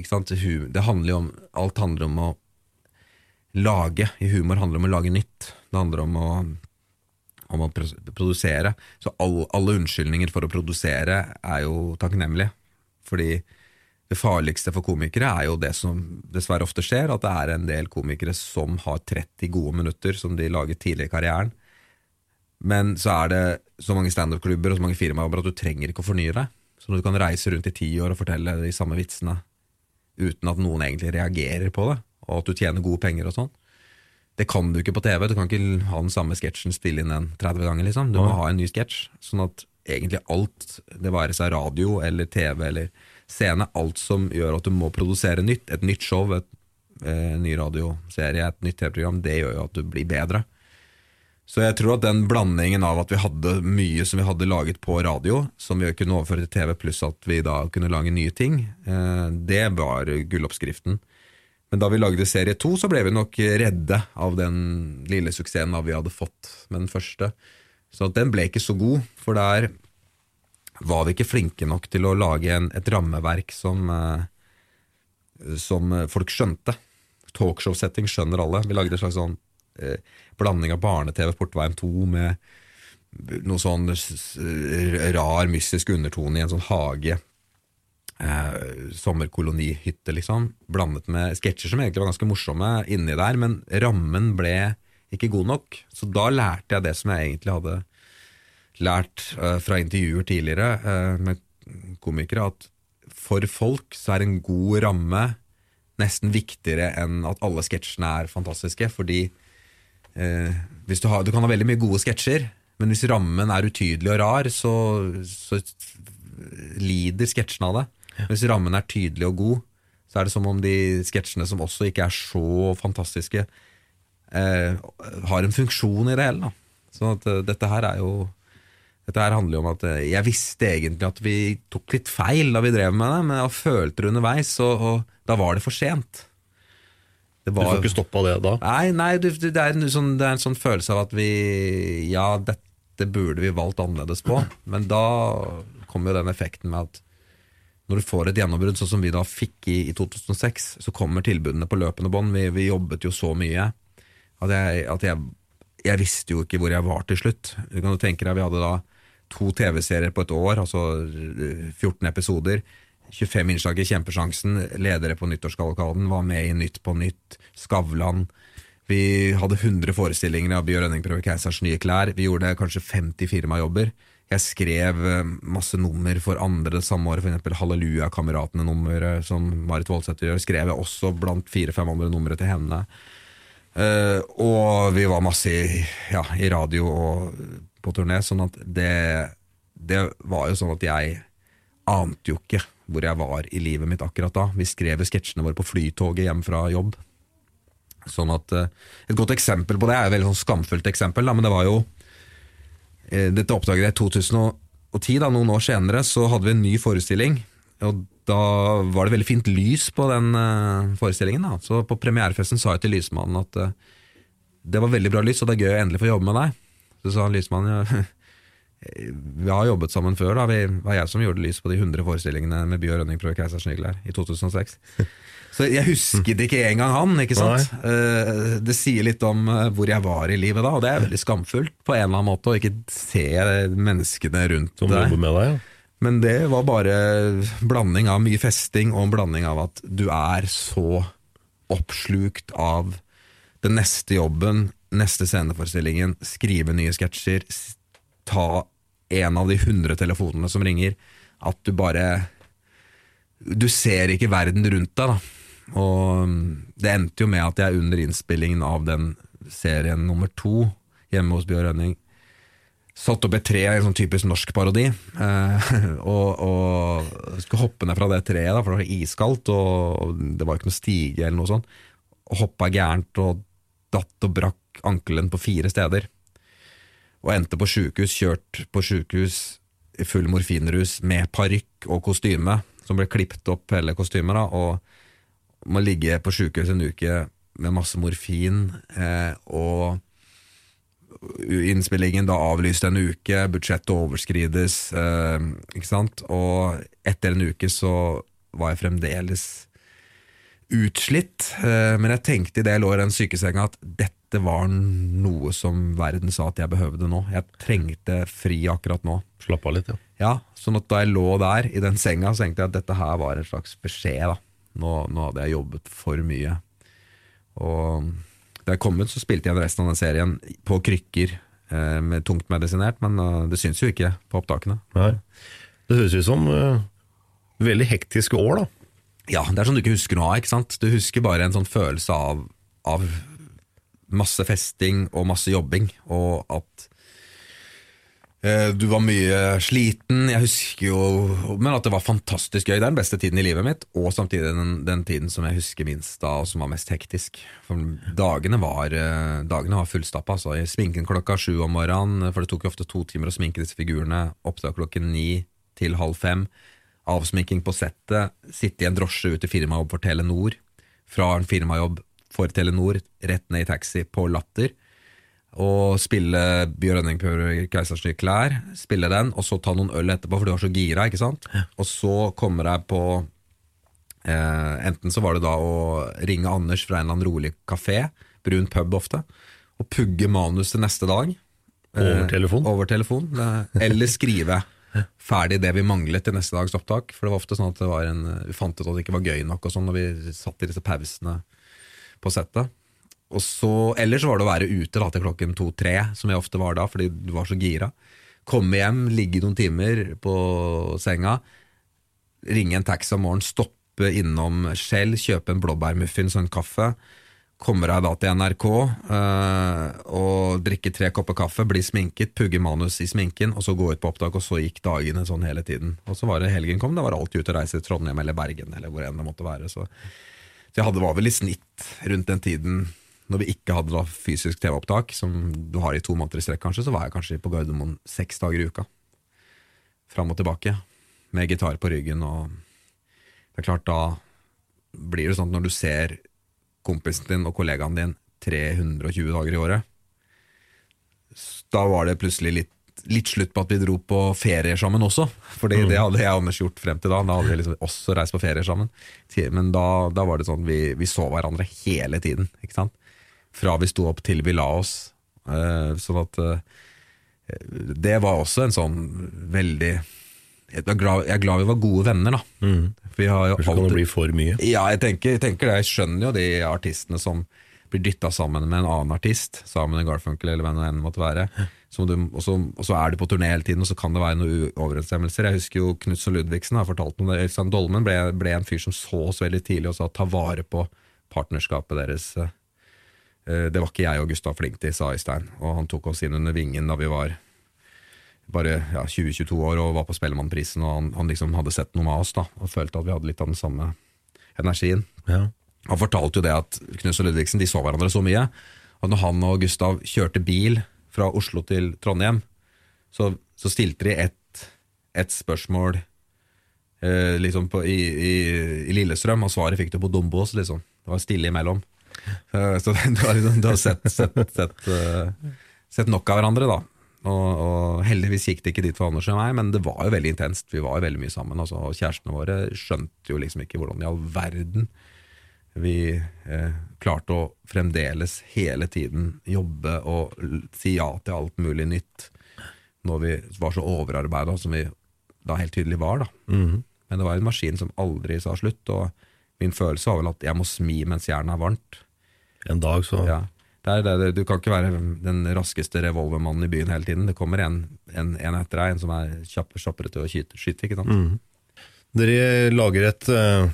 ikke sant? Det handler jo om Alt handler om å lage. I humor handler det om å lage nytt. Det handler om å, om å produsere. Så all, alle unnskyldninger for å produsere er jo takknemlige. Fordi det farligste for komikere er jo det som dessverre ofte skjer, at det er en del komikere som har 30 gode minutter som de laget tidlig i karrieren. Men så er det så mange standup-klubber og så mange firmaer at du trenger ikke å fornye deg. Så du kan reise rundt i ti år og fortelle de samme vitsene uten at noen egentlig reagerer på det, og at du tjener gode penger og sånn. Det kan du ikke på TV. Du kan ikke ha den samme sketsjen spille inn en 30 ganger. liksom. Du må ha en ny sketsj. Sånn at egentlig alt, det være seg radio eller TV eller scene, alt som gjør at du må produsere nytt, et nytt show, et, eh, en ny radioserie, et nytt TV-program, det gjør jo at du blir bedre. Så jeg tror at den blandingen av at vi hadde mye som vi hadde laget på radio, som vi kunne overføre til TV, pluss at vi da kunne lage nye ting, eh, det var gulloppskriften. Men da vi lagde serie to, så ble vi nok redde av den lille suksessen vi hadde fått med den første. Så den ble ikke så god, for der var vi ikke flinke nok til å lage en, et rammeverk som, eh, som folk skjønte. Talkshow-setting skjønner alle. Vi lagde en slags sånn eh, blanding av barne-TV Portveien 2 med noe sånn rar, mystisk undertone i en sånn hage. Eh, sommerkolonihytte, liksom. Blandet med sketsjer som egentlig var ganske morsomme inni der, men rammen ble ikke god nok. Så da lærte jeg det som jeg egentlig hadde lært eh, fra intervjuer tidligere eh, med komikere, at for folk så er en god ramme nesten viktigere enn at alle sketsjene er fantastiske. Fordi eh, du, har, du kan ha veldig mye gode sketsjer, men hvis rammen er utydelig og rar, så, så lider sketsjene av det. Hvis rammen er tydelig og god, så er det som om de sketsjene som også ikke er så fantastiske, eh, har en funksjon i det hele. Da. Så at, uh, dette her er jo dette her handler jo om at uh, jeg visste egentlig at vi tok litt feil da vi drev med det, men jeg følte det underveis, og, og da var det for sent. Det Du får ikke stoppa det da? Nei, nei du, det, er sånn, det er en sånn følelse av at vi Ja, dette burde vi valgt annerledes på. Men da kommer jo den effekten med at når du får et gjennombrudd, sånn som vi da fikk i, i 2006, så kommer tilbudene på løpende bånd. Vi, vi jobbet jo så mye at, jeg, at jeg, jeg visste jo ikke hvor jeg var til slutt. Du kan jo tenke deg, Vi hadde da to TV-serier på et år, altså eh, 14 episoder. 25 innslag i Kjempesjansen, ledere på Nyttårskavalkaden, var med i Nytt på Nytt, Skavlan. Vi hadde 100 forestillinger av Bjørn Rønning prøver keisers nye klær. Vi gjorde kanskje 50 firmajobber. Jeg skrev eh, masse nummer for andre det samme året, f.eks. Halleluja-kameratene-nummeret som Marit Voldsæter gjør, skrev jeg også blant fire-fem andre numre til henne. Uh, og vi var masse i, ja, i radio og på turné, sånn at det, det var jo sånn at jeg ante jo ikke hvor jeg var i livet mitt akkurat da. Vi skrev jo sketsjene våre på flytoget hjem fra jobb. Sånn at uh, Et godt eksempel på det er et veldig sånn skamfullt eksempel, da, men det var jo eh, Dette oppdaget jeg i 2010, da, noen år senere, så hadde vi en ny forestilling. Og da var det veldig fint lys på den eh, forestillingen. Da. Så på premierefesten sa jeg til lysmannen at eh, det var veldig bra lys, og det er gøy å endelig få jobbe med deg. Så sa lysmannen ja, [laughs] vi har jobbet sammen før. da Det var jeg som gjorde lys på de 100 forestillingene med Bjørn Rønning prøver Keisers Nygler i 2006. [laughs] Så jeg husket ikke engang han. ikke sant? Nei. Det sier litt om eh, hvor jeg var i livet da, og det er veldig skamfullt på en eller annen måte å ikke se menneskene rundt Som deg. med deg, ja. Men det var bare blanding av mye festing og en blanding av at du er så oppslukt av den neste jobben, neste sceneforestillingen, skrive nye sketsjer, ta en av de hundre telefonene som ringer, at du bare Du ser ikke verden rundt deg, da. Og mm, det endte jo med at jeg under innspillingen av den serien nummer to, hjemme hos Bjørn Rønning, satt opp et tre, en sånn typisk norsk parodi, eh, [laughs] og, og skulle hoppe ned fra det treet, da, for det var iskaldt, og det var ikke noe stige eller noe sånt, og hoppa gærent og datt og brakk ankelen på fire steder. Og endte på sjukehus, kjørt på sjukehus i full morfinrus med parykk og kostyme, som ble klippet opp hele kostymet, da, og må ligge på sjukehus en uke med masse morfin, eh, og innspillingen da avlyst en uke, budsjettet overskrides, eh, ikke sant? Og etter en uke så var jeg fremdeles utslitt, eh, men jeg tenkte i det jeg lå i den sykesenga at dette var noe som verden sa at jeg behøvde nå. Jeg trengte fri akkurat nå. Slapp av litt, ja. Ja, sånn at da jeg lå der i den senga, så tenkte jeg at dette her var en slags beskjed. da. Nå, nå hadde jeg jobbet for mye. Og da jeg kom ut, så spilte jeg resten av den serien på krykker eh, med tungt medisinert, men uh, det syns jo ikke på opptakene. Nei. Det høres ut som uh, veldig hektiske år, da. Ja, det er sånn du ikke husker noe av, ikke sant? Du husker bare en sånn følelse av, av masse festing og masse jobbing, og at eh, du var mye sliten. Jeg husker jo Men at det var fantastisk gøy. Det er den beste tiden i livet mitt, og samtidig den, den tiden som jeg husker minst da, og som var mest hektisk. For dagene var, eh, dagene var fullstappa. Altså. I sminken klokka sju om morgenen, for det tok jo ofte to timer å sminke disse figurene. Opptak klokken ni til halv fem. Avsminking på settet. Sitte i en drosje ut til firmajobb for Telenor. Fra en firmajobb for Telenor, rett ned i taxi på Latter og spille Bjørn Rønning prøver Keisers nye klær, spille den, og så ta noen øl etterpå, for du var så gira, ikke sant? Og så kommer jeg på eh, Enten så var det da å ringe Anders fra en eller annen rolig kafé, brun pub ofte, og pugge manus til neste dag. Over Eh, telefon? Over telefon, eh, Eller skrive ferdig det vi manglet til neste dags opptak. For det var ofte sånn at det var en, vi fant ut at det ikke var gøy nok og sånn når vi satt i disse pausene på settet. Og så, Ellers var det å være ute da, til klokken to-tre, som jeg ofte var da, fordi du var så gira. Komme hjem, ligge noen timer på senga, ringe en taxi om morgenen, stoppe innom Shell, kjøpe en blåbærmuffins og en kaffe. Kommer jeg da til NRK øh, og drikke tre kopper kaffe, bli sminket, pugge manus i sminken, og så gå ut på opptak, og så gikk dagene sånn hele tiden. Og så var det helgen kom, da var det alltid ute og reise til Trondheim eller Bergen eller hvor enn det måtte være. Så, så jeg hadde var vel i snitt rundt den tiden når vi ikke hadde da fysisk TV-opptak, som du har i to måneder i strekk kanskje, så var jeg kanskje på Gardermoen seks dager i uka. Fram og tilbake, med gitar på ryggen, og det er klart da blir det sånn at når du ser kompisen din og kollegaen din 320 dager i året, da var det plutselig litt, litt slutt på at vi dro på ferier sammen også. Fordi det hadde jeg og Anders gjort frem til da. Da hadde vi liksom også reist på ferier sammen. Men da, da var det sånn vi, vi så hverandre hele tiden. Ikke sant? Fra vi sto opp til vi la oss. Eh, sånn at eh, det var også en sånn veldig jeg er, glad, jeg er glad vi var gode venner, da. For vi har jo alltid, kan det bli for mye. ja, jeg tenker, jeg tenker det. Jeg skjønner jo de artistene som blir dytta sammen med en annen artist, sammen med Garfunkel eller hvem det enn måtte være. Du, og, så, og så er du på turné hele tiden, og så kan det være noen uoverensstemmelser. Jeg husker jo Knutsen Ludvigsen har fortalt om det. Øystein Dolmen ble, ble en fyr som så oss veldig tidlig og sa ta vare på partnerskapet deres. Eh, Det var ikke jeg og Gustav flink til, sa Øystein. Og han tok oss inn under vingen da vi var bare ja, 20-22 år og var på Spellemannprisen, og han, han liksom hadde sett noe med oss da, og følte at vi hadde litt av den samme energien. Ja. Han fortalte jo det at Knus og Ludvigsen de så hverandre så mye at når han og Gustav kjørte bil fra Oslo til Trondheim, så, så stilte de ett et spørsmål eh, liksom på, i, i, i Lillestrøm, og svaret fikk du på Dombås. Liksom. Det var stille imellom. Så [laughs] du har, liksom, du har sett, sett, sett, eh, sett nok av hverandre, da. Og, og heldigvis gikk det ikke dit for Anders og meg, men det var jo veldig intenst. Vi var jo veldig mye sammen. Altså, og kjærestene våre skjønte jo liksom ikke hvordan i all verden vi eh, klarte å fremdeles hele tiden jobbe og si ja til alt mulig nytt når vi var så overarbeida som vi da helt tydelig var. da. Mhm. Men det var en maskin som aldri sa slutt, og min følelse var vel at jeg må smi mens jernet er varmt. En dag så Ja. Det det, du kan ikke være den raskeste revolvermannen i byen hele tiden. Det kommer en, en, en etter deg, en som er kjapp, kjappere til å skyte. skyte ikke sant? Mhm. Dere lager et eh,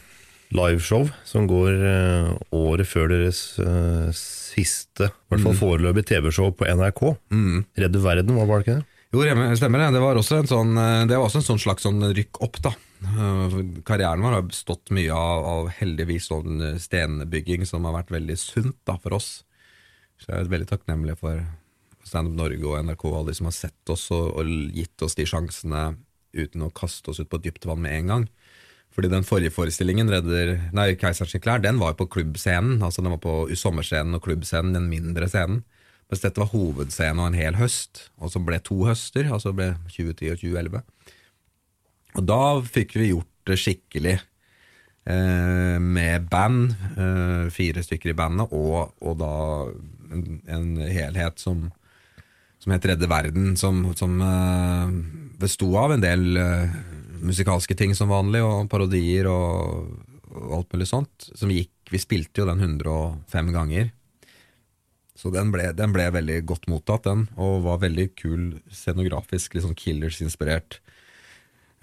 liveshow som går eh, året før deres eh, siste, i hvert fall mm. foreløpig TV-show på NRK. Mm. Redde verden, var det ikke det? Jo, stemmer det. Det var også en sånn, eh, det var også en sånn slags sånn rykk opp, da. Karrieren vår har bestått mye av, av heldigvis sånn stenbygging som har vært veldig sunt da, for oss. Så jeg er veldig takknemlig for Standup Norge og NRK og alle de som har sett oss og, og gitt oss de sjansene uten å kaste oss ut på dypt vann med en gang. Fordi den forrige forestillingen, Redder, nei, Keiserens klær, den var jo på klubbscenen. Altså den var på sommerscenen og klubbscenen, den mindre scenen. Mens dette var hovedscenen og en hel høst, og så ble to høster, altså ble 2010 og 2011. Og da fikk vi gjort det skikkelig. Eh, med band, eh, fire stykker i bandet, og, og da en, en helhet som, som het Redde verden, som, som eh, av en del eh, musikalske ting som vanlig, og parodier og, alt mulig sånt. Som gikk Vi spilte jo den 105 ganger. Så den ble, den ble veldig godt mottatt, den, og var veldig kul scenografisk, sånn Killers-inspirert.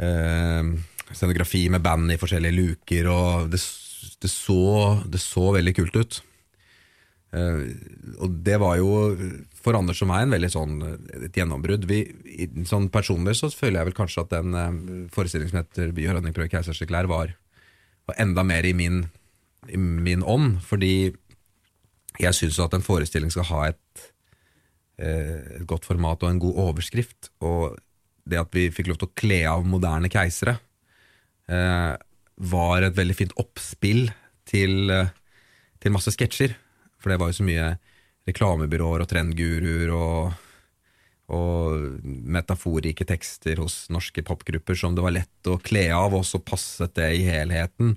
Eh, scenografi med band i forskjellige luker, og det, det, så, det så veldig kult ut. Eh, og det var jo for Anders og meg en veldig sånn et gjennombrudd. Vi, sånn personlig så føler jeg vel kanskje at den uh, forestillingen som heter By og Rønning prøver keisers klær, var, enda mer i min, i min ånd, fordi jeg syns at en forestilling skal ha et, eh, et godt format og en god overskrift. Og det at vi fikk lov til å kle av moderne keisere, eh, var et veldig fint oppspill til, eh, til masse sketsjer. For det var jo så mye reklamebyråer og trendguruer og, og metaforrike tekster hos norske popgrupper som det var lett å kle av, og så passet det i helheten.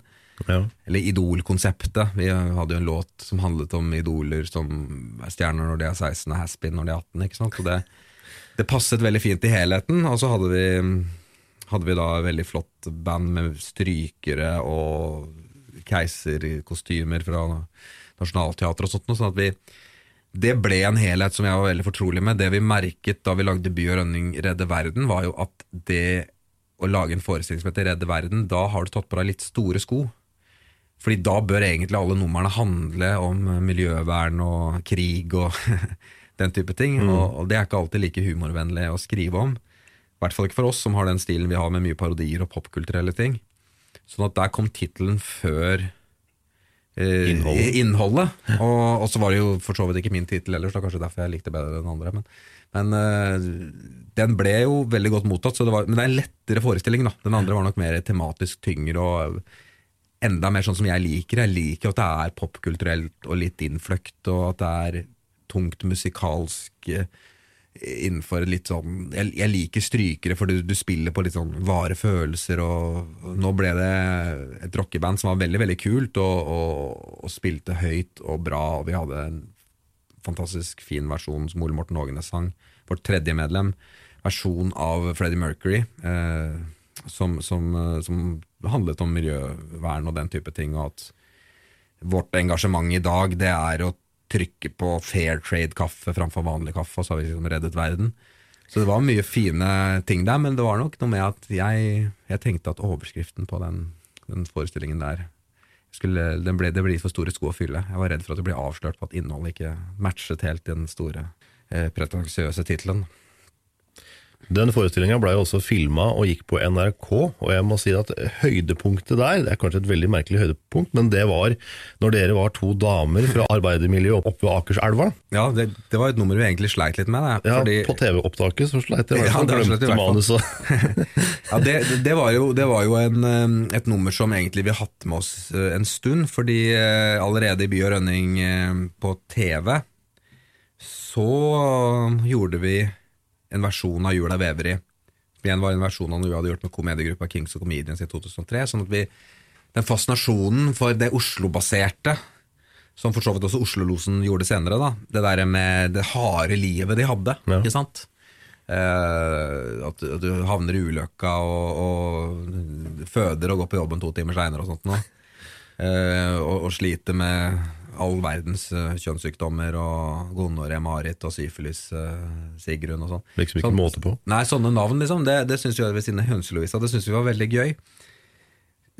Eller Idol-konseptet. Vi hadde jo en låt som handlet om idoler som er stjerner når de er 16 og Haspin når de er 18. ikke sant? Og det, det passet veldig fint i helheten. Og så hadde vi, hadde vi da et veldig flott band med strykere og keiserkostymer fra Nationaltheatret og sånt. noe, Sånn at vi, det ble en helhet som jeg var veldig fortrolig med. Det vi merket da vi lagde By og Rønning Redde Verden, var jo at det å lage en forestilling som heter Redde Verden, da har du tatt på deg litt store sko. Fordi da bør egentlig alle numrene handle om miljøvern og krig og [laughs] den type ting. Mm. Og, og det er ikke alltid like humorvennlig å skrive om. I hvert fall ikke for oss som har den stilen vi har med mye parodier og popkulturelle ting. Sånn at der kom tittelen før eh, Innholdet. innholdet. Og, og så var det jo for så vidt ikke min tittel ellers, det er kanskje derfor jeg likte bedre den andre. Men, men eh, den ble jo veldig godt mottatt, så det var, men det er en lettere forestilling. da Den andre var nok mer tematisk tyngre og enda mer sånn som jeg liker. Jeg liker at det er popkulturelt og litt innfløkt, og at det er tungt musikalsk eh, innenfor litt sånn Jeg, jeg liker strykere, for du, du spiller på litt sånn vare følelser, og nå ble det et rockeband som var veldig, veldig kult, og, og, og spilte høyt og bra, og vi hadde en fantastisk fin versjon som Ole Morten Ågenes sang, vårt tredje medlem, versjon av Freddie Mercury, eh, som, som, eh, som handlet om miljøvern og den type ting, og at vårt engasjement i dag, det er å trykke på fair trade-kaffe framfor vanlig kaffe, og så har vi liksom reddet verden. Så det var mye fine ting der, men det var nok noe med at jeg, jeg tenkte at overskriften på den, den forestillingen der skulle, ble, Det ble for store sko å fylle. Jeg var redd for at det ble avslørt på at innholdet ikke matchet helt den store, eh, pretensiøse tittelen. Den forestillinga blei også filma og gikk på NRK, og jeg må si at høydepunktet der, det er kanskje et veldig merkelig høydepunkt, men det var når dere var to damer fra arbeidermiljøet oppe ved Akerselva. Ja, det, det var et nummer vi egentlig sleit litt med. Det, Ja, fordi, På TV-opptaket så sleit jeg [laughs] Ja, det glemte manuset. ja, det, det var jo, det var jo en, eh, et nummer som egentlig vi hatt med oss eh, en stund, fordi eh, allerede i By og Rønning eh, på TV så gjorde vi en versjon av Jula Veveri. Som igjen var en versjon av noe vi hadde gjort med komediegruppa Kings og Comedians i 2003. Sånn at vi, den fascinasjonen for det Oslo-baserte, som for så vidt også Oslo-losen gjorde senere, da, det der med det harde livet de hadde, Ja. ikke sant? Uh, at, at du havner i ulykka og, og føder og går på jobben to timer seinere og sånt noe. Uh, og, og sliter med all verdens uh, kjønnssykdommer og gonoré, Marit og syfilis, uh, Sigrun og sånn. Liksom ikke Sånn- måte på. Nei, sånne navn, liksom. Det, det syns vi ved siden av Hønselovisa, det syns vi var veldig gøy.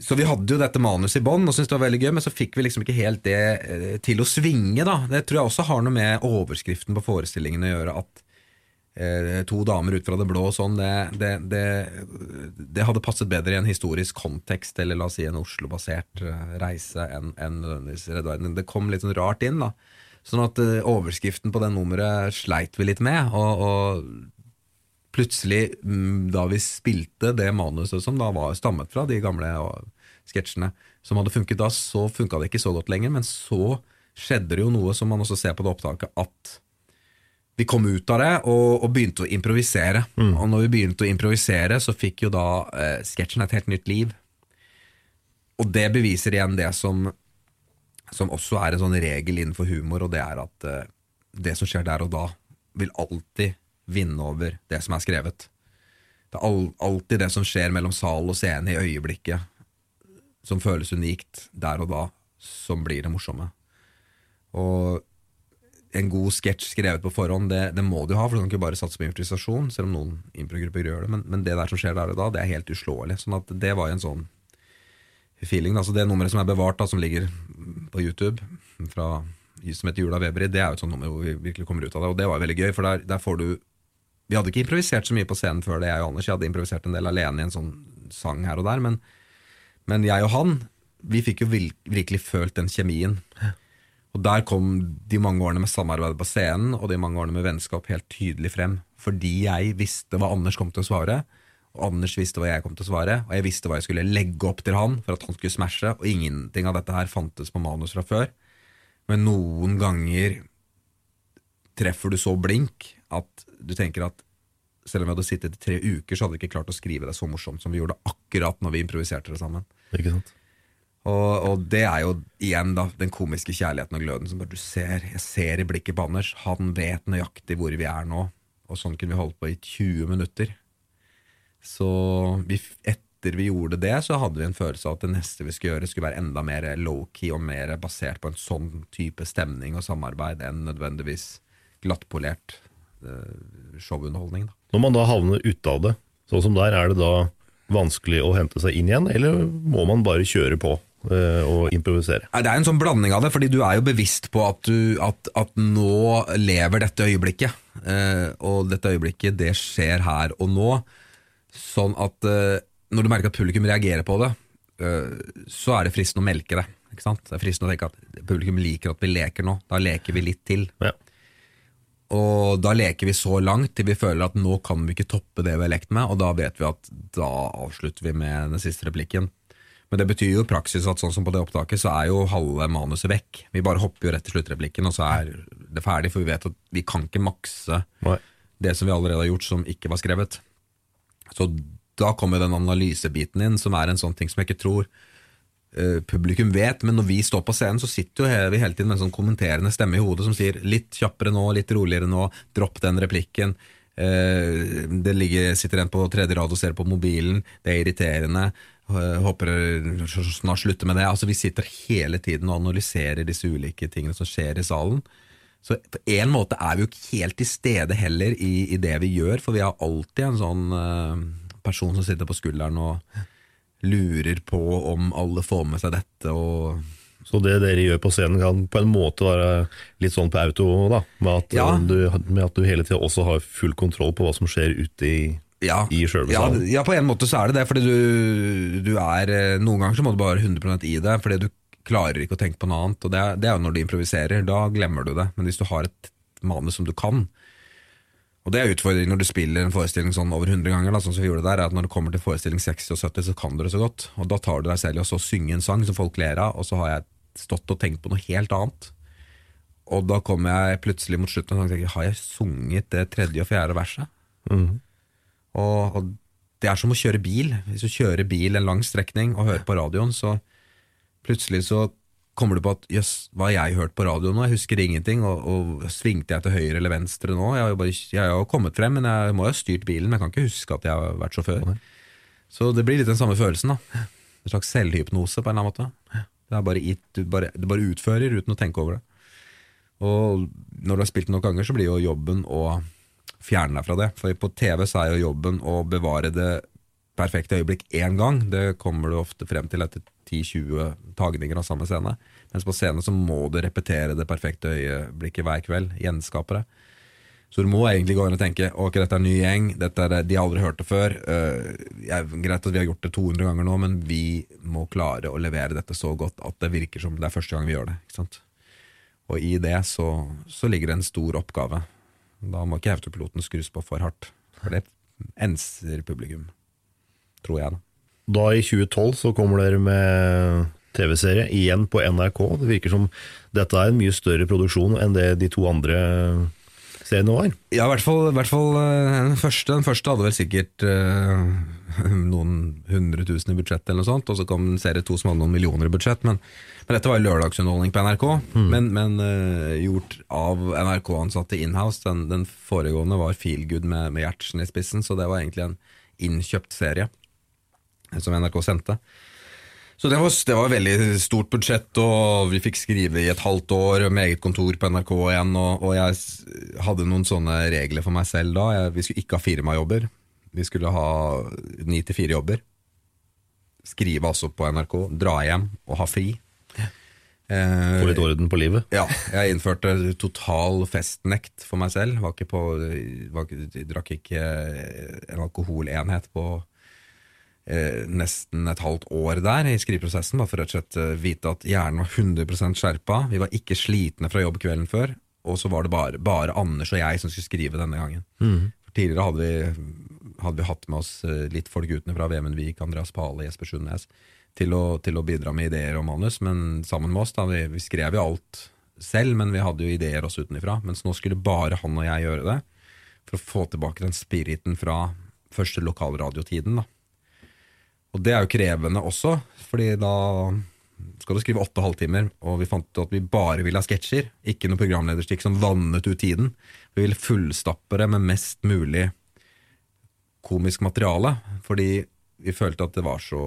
Så vi hadde jo dette manuset i bånn og syntes det var veldig gøy, men så fikk vi liksom ikke helt det eh, til å svinge, da. Det tror jeg også har noe med overskriften på forestillingen å gjøre, at to damer ut fra det blå og sånn, det, det, det, det hadde passet bedre i en historisk kontekst, eller la oss si en Oslo-basert eh, reise, enn en nødvendigvis Redd Verden. Det kom litt sånn rart inn, da. Sånn at eh, overskriften på det nummeret sleit vi litt med, og, og plutselig, mm, da vi spilte det manuset som da var stammet fra de gamle sketsjene, som hadde funket da, så funka det ikke så godt lenger. Men så skjedde det jo noe som man også ser på det opptaket, at vi kom ut av det og, og begynte å improvisere. Og når vi begynte å improvisere, så fikk jo da eh, sketsjen et helt nytt liv. Og det beviser igjen det som, som også er en sånn regel innenfor humor, og det er at eh, det som skjer der og da, vil alltid vinne over det som er skrevet. Det er all, alltid det som skjer mellom sal og scene i øyeblikket, som føles unikt der og da, som blir det morsomme. Og en god sketsj skrevet på forhånd, det, det må du ha, for du kan ikke bare satse på improvisasjon, selv om noen improgrupper gjør det. Men, men det der som skjer der og da, det er helt uslåelig. Sånn at det var en sånn feeling. Altså det nummeret som er bevart, da, som ligger på YouTube, fra, som heter Jula Weberi, det er jo et sånt nummer hvor vi virkelig kommer ut av det, og det var veldig gøy, for der, der får du Vi hadde ikke improvisert så mye på scenen før det, jeg og Anders. Jeg hadde improvisert en del alene i en sånn sang her og der, men, men jeg og han, vi fikk jo virkelig følt den kjemien. Og der kom de mange årene med samarbeid på scenen og de mange årene med vennskap helt tydelig frem. Fordi jeg visste hva Anders kom til å svare, og Anders visste hva jeg kom til å svare. Og jeg visste hva jeg skulle legge opp til han for at han skulle smashe, og ingenting av dette her fantes på manus fra før. Men noen ganger treffer du så blink at du tenker at selv om vi hadde sittet i tre uker, så hadde vi ikke klart å skrive det så morsomt som vi gjorde akkurat når vi improviserte det sammen. Ikke sant? Og, og det er jo igjen da den komiske kjærligheten og gløden som bare du ser. Jeg ser i blikket på Anders. Han vet nøyaktig hvor vi er nå. Og sånn kunne vi holdt på i 20 minutter. Så vi, etter vi gjorde det, så hadde vi en følelse av at det neste vi skulle gjøre, skulle være enda mer low-key og mer basert på en sånn type stemning og samarbeid enn nødvendigvis glattpolert eh, showunderholdning. Da. Når man da havner ute av det, sånn som der, er det da vanskelig å hente seg inn igjen, eller må man bare kjøre på eh, og improvisere? Det er en sånn blanding av det, fordi du er jo bevisst på at, du, at, at nå lever dette øyeblikket. Eh, og dette øyeblikket, det skjer her og nå. Sånn at eh, når du merker at publikum reagerer på det, så er det fristende å melke det. Ikke sant? Det er fristende å tenke at publikum liker at vi leker nå. Da leker vi litt til. Ja. Og da leker vi så langt til vi føler at nå kan vi ikke toppe det vi har lekt med, og da vet vi at da avslutter vi med den siste replikken. Men det betyr jo i praksis at sånn som på det opptaket, så er jo halve manuset vekk. Vi bare hopper jo rett til sluttreplikken, og så er det ferdig, for vi vet at vi kan ikke makse Nei. det som vi allerede har gjort som ikke var skrevet. Så da kommer den analysebiten inn, som er en sånn ting som jeg ikke tror eh, publikum vet, men når vi står på scenen, så sitter jo vi hele tiden med en sånn kommenterende stemme i hodet som sier litt kjappere nå, litt roligere nå, dropp den replikken. Eh, det ligger, sitter en på tredje rad og ser på mobilen, det er irriterende. Eh, Håper snart slutter med det. Altså Vi sitter hele tiden og analyserer disse ulike tingene som skjer i salen. Så på en måte er vi jo ikke helt til stede heller i, i det vi gjør, for vi har alltid en sånn uh, person som sitter på skulderen og lurer på om alle får med seg dette, og Så det dere gjør på scenen kan på en måte være litt sånn på auto, da? Med at, Ja. du, med at du hele tida også har full kontroll på hva som skjer ute i, Ja, i sjølve ja, salen? ja, på en måte så er det det, fordi du, du er eh, Noen ganger så må du bare være 100 i det, fordi du klarer ikke å tenke på noe annet. Og det det er jo når du improviserer, da glemmer du det. Men hvis du har et manus som du kan, og det er utfordringen når du spiller en forestilling sånn over 100 ganger, da, sånn som vi gjorde der, er at når det kommer til forestilling 60 og 70, så kan du det så godt. Og da tar du deg selv i å så synge en sang som folk ler av, og så har jeg stått og tenkt på noe helt annet. Og da kommer jeg plutselig mot slutten og tenker, har jeg sunget det tredje og fjerde verset? Og, og det er som å kjøre bil. Hvis du kjører bil en lang strekning og hører på radioen, så plutselig så kommer du på at jøss, hva har jeg hørt på radioen nå? Jeg husker ingenting. Og, og svingte jeg til høyre eller venstre nå? Jeg har jo bare, jeg har jo kommet frem, men jeg må jo ha styrt bilen. Men jeg kan ikke huske at jeg har vært sjåfør. Så det blir litt den samme følelsen. da En slags selvhypnose på en eller annen måte. Det er bare, it, du bare, du bare utfører uten å tenke over det. Og når du har spilt nok ganger, så blir jo jobben å fjerne deg fra det. For på TV så er jo jobben å bevare det perfekte øyeblikk én gang. Det kommer du ofte frem til etter 10-20 tagninger av samme scene. Mens på scenen så må du repetere det perfekte øyeblikket hver kveld. Gjenskape det. Så du må egentlig gå inn og tenke ok, dette er en ny gjeng, dette er, de har aldri hørt det før. Uh, greit at vi har gjort det 200 ganger nå, men vi må klare å levere dette så godt at det virker som det er første gang vi gjør det. Ikke sant? Og i det så, så ligger det en stor oppgave. Da må ikke autopiloten skrus på for hardt. For det enser publikum, tror jeg. da Da i 2012 så kommer dere med TV-serie igjen på NRK. Det virker som dette er en mye større produksjon enn det de to andre seriene var. Ja, i hvert fall, i hvert fall eh, den, første, den første hadde vel sikkert eh, [laughs] noen hundre tusen i budsjett, eller noe sånt, og så kom en serie to som hadde noen millioner i budsjett. Men, men dette var jo lørdagsunderholdning på NRK, men, men uh, gjort av NRK-ansatte inhouse. Den, den foregående var Feel Good med, med Gjertsen i spissen, så det var egentlig en innkjøpt serie eh, som NRK sendte. Så det var, det var veldig stort budsjett, og vi fikk skrive i et halvt år med eget kontor på NRK igjen, og, og jeg hadde noen sånne regler for meg selv da. Jeg, vi skulle ikke ha firmajobber. Vi skulle ha ni til fire jobber. Skrive altså på NRK, dra hjem og ha fri. Eh, Få litt orden på livet. ja, jeg innførte total festnekt for meg selv. Var ikke på, var, drakk ikke en alkoholenhet på eh, nesten et halvt år der i skriveprosessen, bare for rett og slett eh, vite at hjernen var 100% skjerpa. Vi var ikke slitne fra jobb kvelden før, og så var det bare, bare Anders og jeg som skulle skrive denne gangen. For tidligere hadde vi, hadde vi hatt med oss eh, litt folk utenfra, Vemund Vik, Andreas Pale, Jesper Sundnes, til til å bidra med ideer og manus, men sammen med oss, da, vi, vi skrev jo alt selv, men vi hadde jo ideer også utenfra, mens nå skulle bare han og jeg gjøre det, for å få tilbake den spiriten fra første lokalradiotiden, da. Og det er jo krevende også, fordi da skal du skrive åtte halvtimer, og vi fant ut at vi bare ville ha sketsjer, ikke noe programlederstikk som vannet ut tiden. Vi ville fullstappe det med mest mulig komisk materiale, fordi vi følte at det var så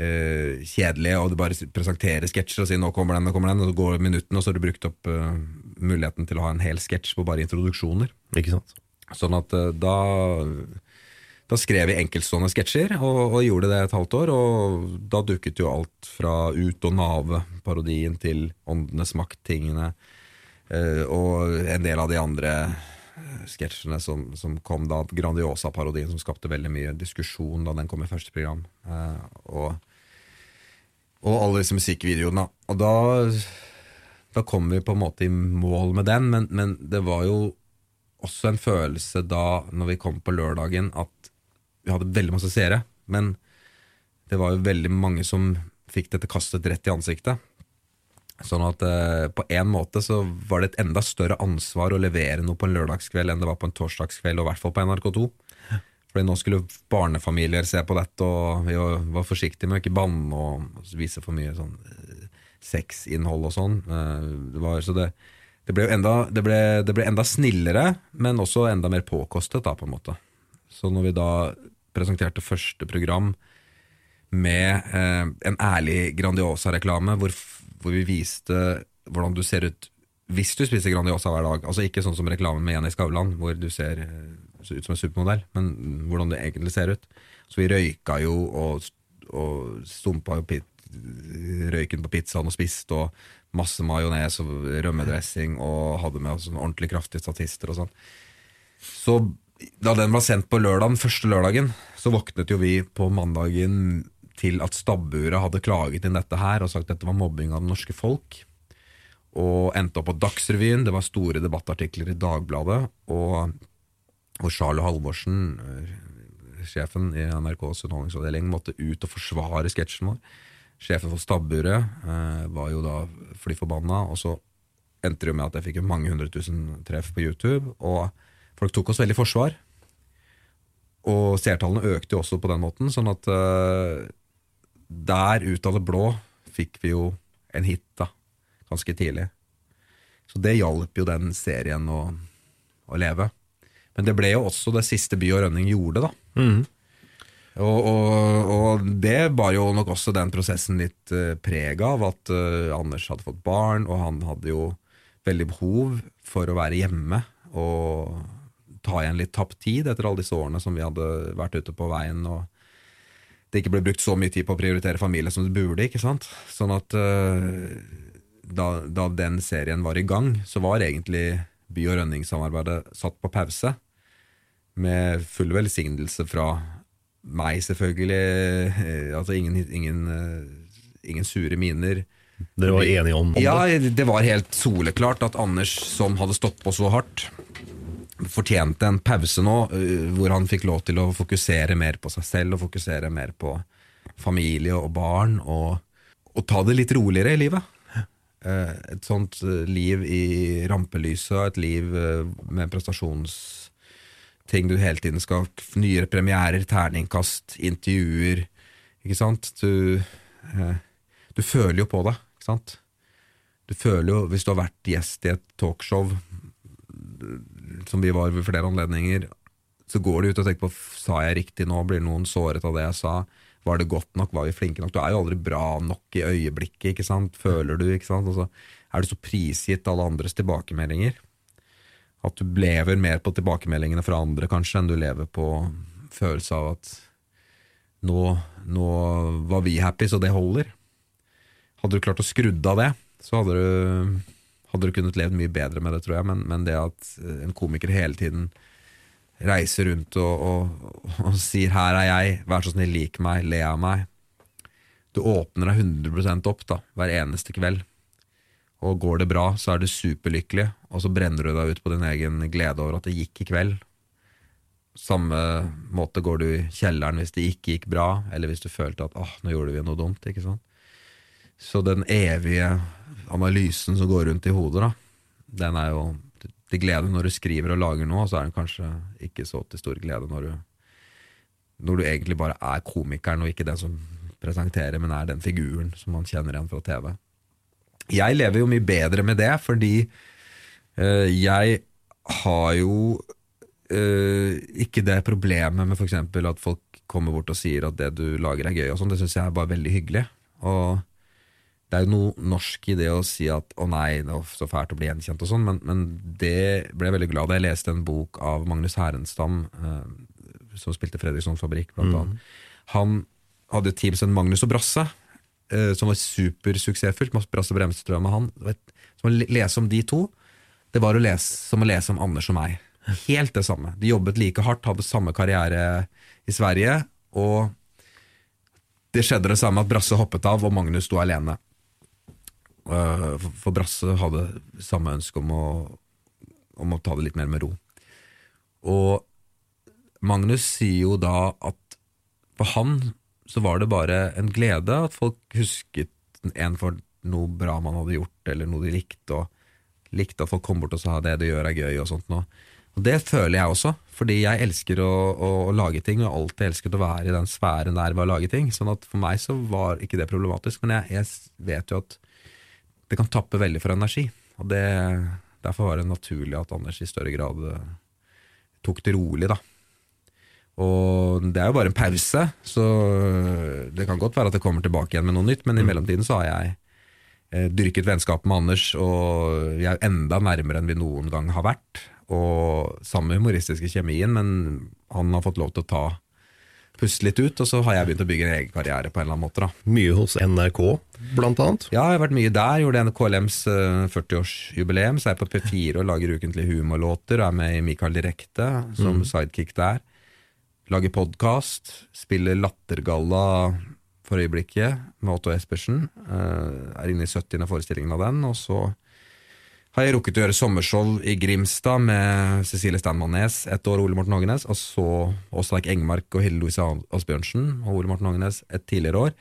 eh, kjedelig å bare presentere sketsjer og si 'nå kommer den', nå kommer den, og så går minuttene, og så har du brukt opp eh, muligheten til å ha en hel sketsj på bare introduksjoner. Ikke sant? Sånn at eh, da da skrev vi enkeltstående sketsjer, og, og gjorde det et halvt år. Og da dukket jo alt fra Ut og Nave-parodien til Åndenes makt-tingene. Eh, og en del av de andre eh, sketsjene som, som kom da. Grandiosa-parodien som skapte veldig mye diskusjon da den kom i første program. Eh, og, og alle disse musikkvideoene. Og da, da kom vi på en måte i mål med den, men, men det var jo også en følelse da, når vi kom på lørdagen, at vi hadde veldig masse seere, men det var jo veldig mange som fikk dette kastet rett i ansiktet. Sånn at eh, på en måte så var det et enda større ansvar å levere noe på en lørdagskveld enn det var på en torsdagskveld, og i hvert fall på NRK2. Fordi nå skulle barnefamilier se på dette, og vi var forsiktige med å ikke banne og vise for mye sånn eh, sexinnhold og sånn. Eh, Det var, så det, det ble enda, det ble, det ble enda snillere, men også enda mer påkostet, da, på en måte. Så når vi da presenterte første program med eh, en ærlig Grandiosa-reklame, hvor, hvor vi viste hvordan du ser ut hvis du spiser Grandiosa hver dag. Altså Ikke sånn som reklamen med Jenny Skavlan, hvor du ser, eh, ut som en supermodell, men hvordan det egentlig ser ut. Så vi røyka jo og, og stumpa jo pit, røyken på pizzaen og spiste, og masse majones og rømmedressing, og hadde med oss sånn ordentlig kraftige statister og sånn. Så da den var sendt på lørdagen, første lørdagen, så våknet jo vi på mandagen til at stabburet hadde klaget inn dette her og sagt at dette var mobbing av det norske folk. Og endte opp på Dagsrevyen, det var store debattartikler i Dagbladet, og, og Charlo Halvorsen, eh, sjefen i NRKs underholdningsavdeling, måtte ut og forsvare sketsjen vår. Sjefen for stabburet eh, var jo da fly forbanna, og så endte det jo med at jeg fikk mange hundre tusen treff på YouTube, og folk tok oss veldig forsvar. Og seertallene økte jo også på den måten, sånn at eh, der ut av det blå fikk vi jo en hit da, ganske tidlig. Så det hjalp jo den serien å, å leve. Men det ble jo også det siste By og Rønning gjorde, da. Og, og, og det bar jo nok også den prosessen litt uh, preg av, at uh, Anders hadde fått barn, og han hadde jo veldig behov for å være hjemme og ta igjen litt tapt tid etter alle disse årene som vi hadde vært ute på veien. og det ikke ble brukt så mye tid på å prioritere familie som det burde. ikke sant? Sånn at uh, da, da, den serien var i gang, så var egentlig By- og Rønning-samarbeidet satt på pause. Med full velsignelse fra meg, selvfølgelig. Uh, altså ingen, ingen, uh, ingen sure miner. Dere var enige om, om ja, det? det var helt soleklart at Anders, som hadde stått på så hardt, fortjente en pause nå, hvor han fikk lov til å fokusere mer på seg selv og fokusere mer på familie og barn, og, og ta det litt roligere i livet. Et sånt liv i rampelyset, et liv med prestasjonsting du hele tiden skal Nyere premierer, terningkast, intervjuer. Ikke sant? Du, du føler jo på det, ikke sant? Du føler jo, hvis du har vært gjest i et talkshow som vi var ved flere anledninger, så går du ut og tenker på sa jeg riktig nå, blir noen såret av det jeg sa, var det godt nok, var vi flinke nok? Du er jo aldri bra nok i øyeblikket, ikke sant? føler du, ikke sant? Altså, er du så prisgitt alle andres tilbakemeldinger. At du lever mer på tilbakemeldingene fra andre kanskje, enn du lever på følelse av at nå, nå var vi happy, så det holder. Hadde du klart å skrudd av det, så hadde du hadde du kunnet levd mye bedre med det, tror jeg, men, men det at en komiker hele tiden reiser rundt og, og, og, sier 'her er jeg, vær så snill, lik meg, le av meg'. Du åpner deg 100 opp da, hver eneste kveld. Og går det bra, så er du superlykkelig, og så brenner du deg ut på din egen glede over at det gikk i kveld. Samme måte går du i kjelleren hvis det ikke gikk bra, eller hvis du følte at 'åh, nå gjorde vi noe dumt'. ikke sant? Så den evige analysen som går rundt i hodet, da, den er jo til glede når du skriver og lager noe, så er den kanskje ikke så til stor glede når du, når du egentlig bare er komikeren, og ikke den som presenterer, men er den figuren som man kjenner igjen fra TV. Jeg lever jo mye bedre med det, fordi øh, jeg har jo øh, ikke det problemet med f.eks. at folk kommer bort og sier at det du lager er gøy, og sånn. Det syns jeg er bare veldig hyggelig. Og det er jo noe norsk i det å si at 'å nei, det er så fælt å bli gjenkjent' og sånn, men, men, det ble jeg veldig glad da jeg leste en bok av Magnus Herenstam, eh, som spilte Fredriksson Fabrikk, blant mm. annet. Han hadde et team som het Magnus og Brasse, eh, som var supersuksessfullt. Brasse Bremstrøm med han. Vet, som å lese om de to, det var å lese, som å lese om Anders og meg. Helt det samme. De jobbet like hardt, hadde samme karriere i Sverige, og det skjedde det samme at Brasse hoppet av, og Magnus sto alene. For- For Brasse hadde samme ønske om å, om å ta det litt mer med ro. Og Magnus sier jo da at for han så var det bare en glede at folk husket en for noe bra man hadde gjort, eller noe de likte, og likte at folk kom bort og sa det du gjør er gøy, og sånt noe. Og det føler jeg også, fordi jeg elsker å, å, å lage ting, og har alltid elsket å være i den sfæren der ved å lage ting. Sånn at for meg så var ikke det problematisk, men jeg, jeg vet jo at det kan tappe veldig for energi. Og det, derfor var det naturlig at Anders i større grad eh, tok det rolig, da. Og det er jo bare en pause, så det kan godt være at det kommer tilbake igjen med noe nytt, men i mellomtiden så har jeg eh, dyrket vennskap med Anders, og vi er enda nærmere enn vi noen gang har vært. Og samme humoristiske kjemien, men han har fått lov til å ta puste litt ut, og så har jeg begynt å bygge en egen karriere på en eller annen måte. da. Mye hos NRK, blant annet. Ja, jeg har vært mye der. Gjorde en KLMs eh, 40-årsjubileum, så er jeg på P4 og lager ukentlig humorlåter. og Er med i Mikael Direkte som Mm. sidekick der. Lager podkast. Spiller Lattergalla for øyeblikket med Otto Espersen. Eh, er inne i 70. forestillingen av den. Og så har jeg rukket å gjøre sommershow i Grimstad med Cecilie Stanman Næss ett år, Ole Morten Hågenes, og så Åsleik Engmark og Hille Louise Asbjørnsen og Ole Morten Hågenes et tidligere år.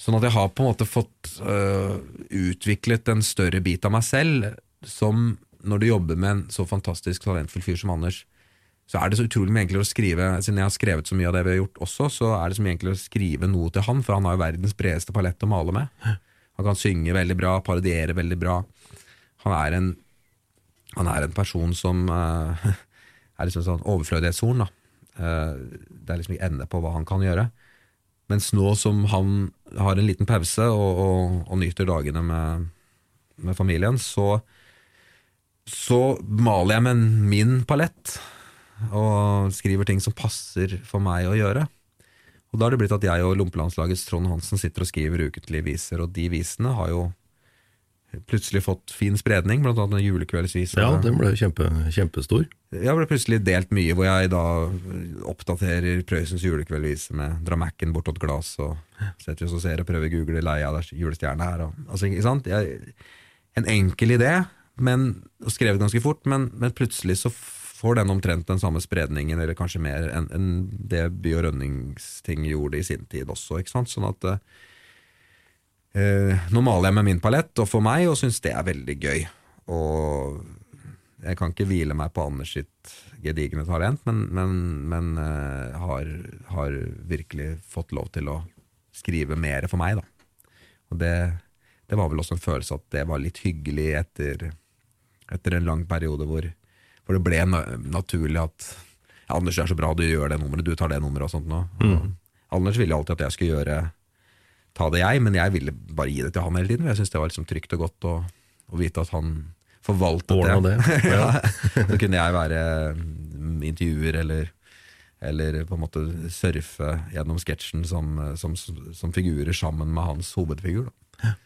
Sånn at jeg har på en måte fått øh, utviklet en større bit av meg selv, som når du jobber med en så fantastisk talentfull fyr som Anders, så er det så utrolig mye enklere å skrive Siden jeg har skrevet så mye av det vi har gjort også, så er det så mye enklere å skrive noe til han, for han har jo verdens bredeste palett å male med. Han kan synge veldig bra, parodiere veldig bra. Han er en, han er en person som uh, [laughs] er liksom sånn overflødighetshorn. Eh, det er liksom ikke ende på hva han kan gjøre. Mens nå som han har en liten pause og, og, og nyter dagene med, med familien, så, så maler jeg med min palett og skriver ting som passer for meg å gjøre. Og da har det blitt at jeg og Lompelandslagets Trond Hansen sitter og skriver ukentlige viser, og de visene har jo plutselig fått fin spredning, blant annet julekveldsvisa. Ja, den ble kjempe, kjempestor. Jeg ble plutselig delt mye, hvor jeg da oppdaterer Prøysens julekveldvise med Dramacken bortåt glass, og setter oss og ser og prøver å google det er julestjerne her, og, altså, ikke sant? Jeg, en enkel idé, men, og skrevet ganske fort, men, men plutselig så får den omtrent den samme spredningen, eller kanskje mer, enn en det By og Rønningsting gjorde i sin tid også, ikke sant? Sånn at eh, nå maler jeg med min palett, og for meg, og syns det er veldig gøy. Og jeg kan ikke hvile meg på Anders sitt gedigne talent, men, men, men eh, har, har virkelig fått lov til å skrive mer for meg, da. Og det, det var vel også en følelse at det var litt hyggelig etter, etter en lang periode hvor, hvor det ble na naturlig at ja, Anders, det er så bra, du gjør det nummeret, du tar det nummeret og sånt nå. Mm. Anders ville alltid at jeg skulle gjøre ta det jeg, men jeg ville bare gi det til han hele tiden. Jeg syntes det var liksom trygt og godt å, å vite at han forvaltet Ordnet det. det, [laughs] ja. Så kunne jeg være mm, intervjuer eller, eller på en måte surfe gjennom sketsjen som, som, som figurer sammen med hans hovedfigur. Da.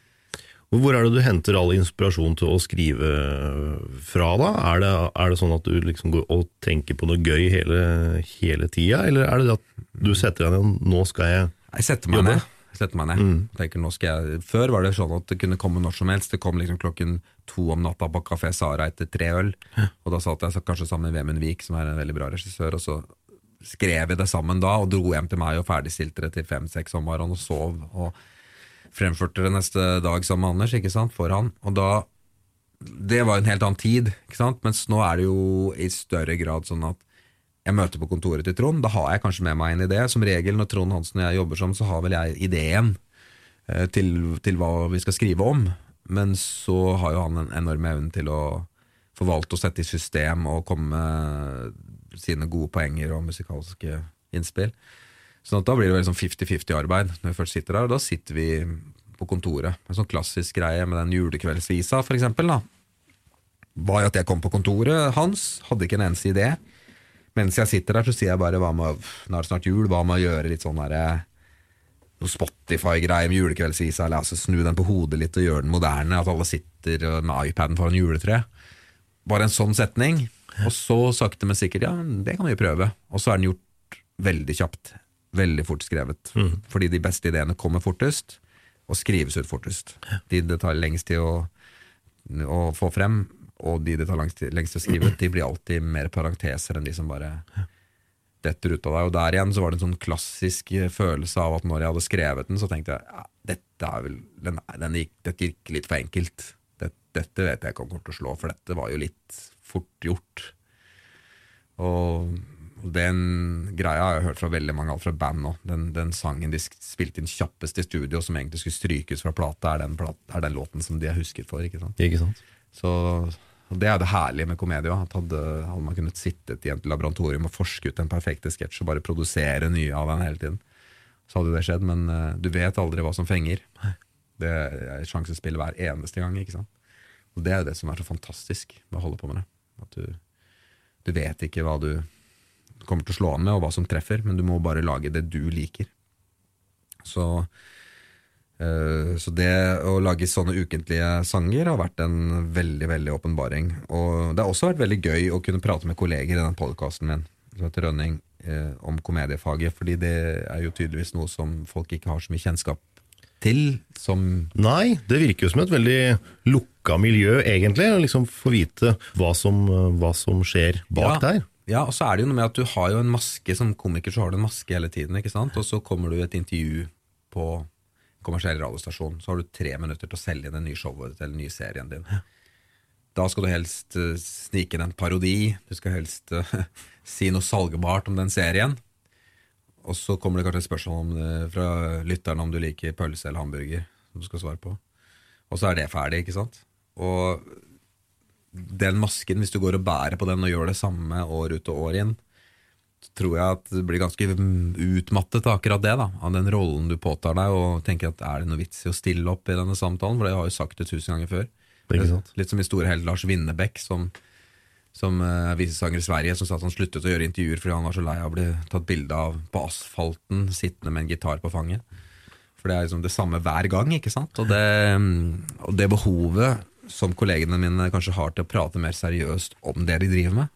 Hvor er det du henter all inspirasjon til å skrive fra, da? Er det, er det sånn at du liksom går og tenker på noe gøy hele, hele tida, eller er det at du setter deg ned nå skal jeg Jeg setter meg jobbe? ned. Setter meg ned. Tenker, nå skal jeg, før var det sånn at det kunne komme når som helst. Det kom liksom klokken to om natta på Kafé Sara etter tre øl. Og da satt jeg så kanskje sammen med Vemund Vik, som er en veldig bra regissør, og så skrev vi det sammen da, og dro hjem til meg og ferdigstilte det til fem-seks om morgenen og sov. og fremførte det neste dag sammen med Anders, ikke sant, for han. Og da Det var en helt annen tid, ikke sant, mens nå er det jo i større grad sånn at jeg møter på kontoret til Trond, da har jeg kanskje med meg en idé. Som regel når Trond Hansen og jeg jobber sammen, så har vel jeg ideen eh, til, til hva vi skal skrive om. Men så har jo han en enorm evne til å forvalte og sette i system og komme med sine gode poenger og musikalske innspill. Sånn at da blir det veldig sånn 50-50 arbeid når vi først sitter der. Og da sitter vi på kontoret. En sånn klassisk greie med den julekveldsvisa, for eksempel. Da. Var jo at jeg kom på kontoret hans, hadde ikke en eneste idé. Mens jeg sitter der, så sier jeg bare hva med, nå er det snart jul, hva med å gjøre litt sånn derre Spotify-greier med julekveldsvisa, eller altså snu den på hodet litt og gjøre den moderne, at alle sitter med iPaden foran juletreet. Bare en sånn setning. Og så sakte, men sikkert, ja, det kan vi jo prøve. Og så er den gjort veldig kjapt. Veldig fort skrevet. Fordi de beste ideene kommer fortest, og skrives ut fortest. De det tar lengst tid å, å få frem, og de det tar lengst, lengst å skrive de blir alltid mer parenteser enn de som bare detter ut av deg. Og der igjen så var det en sånn klassisk følelse av at når jeg hadde skrevet den, så tenkte jeg ja, dette, er vel, den, den gikk, dette gikk litt for enkelt. Dette, dette vet jeg ikke om til å slå, for dette var jo litt fort gjort. Og den greia har jeg hørt fra veldig mange, alt fra band nå. Den, den sangen de spilte inn kjappest i studio, som egentlig skulle strykes fra plata, er den, plat, er den låten som de er husket for. ikke sant? Ikke sant? Så Det er det herlige med komedie. At hadde, hadde man kunnet sittet i et laboratorium og forske ut den perfekte sketsj og bare produsere nye av den hele tiden, så hadde det skjedd. Men uh, du vet aldri hva som fenger. [laughs] Det er sjansespill hver eneste gang. ikke sant? Og Det er det som er så fantastisk med å holde på med det. At du, du vet ikke hva du kommer til å slå an med, og hva som treffer, men du må bare lage det du liker. Så, så det å lage sånne ukentlige sanger har vært en veldig veldig åpenbaring. Og det har også vært veldig gøy å kunne prate med kolleger i den podkasten min som heter Rønning, eh, om komediefaget, fordi det er jo tydeligvis noe som folk ikke har så mye kjennskap til. Som Nei, det virker jo som et veldig lukka miljø, egentlig. Å liksom få vite hva som, hva som skjer bak ja, der. Ja, og så er det jo noe med at du har jo en maske Som komiker så har du en maske hele tiden, ikke sant? Og så kommer du i et intervju på kommersiell radiostasjon, så har du tre minutter til å selge inn det nye showet ditt eller den nye serien din. Da skal du helst eh, snike inn en parodi, du skal helst uh, [laughs] si noe salgbart om den serien. Og så kommer det kanskje et spørsmål det fra lytterne om du liker pølse eller hamburger, som du skal svare på. Og så er det ferdig, ikke sant? Og den masken, hvis du går og bærer på den og gjør det samme år ut og år inn, tror jeg at det blir ganske utmattet av akkurat det, da, av den rollen du påtar deg, og tenker at er det noe vits i å stille opp i denne samtalen, for det har jeg jo sagt det tusen ganger før. Sant? Litt som i store held Lars Winnebekk, som, som uh, er visesanger i Sverige, som sa at han sluttet å gjøre intervjuer fordi han var så lei av å bli tatt bilde av på asfalten sittende med en gitar på fanget. For det er liksom det samme hver gang, ikke sant? Og det, og det behovet som kollegene mine kanskje har til å prate mer seriøst om det de driver med,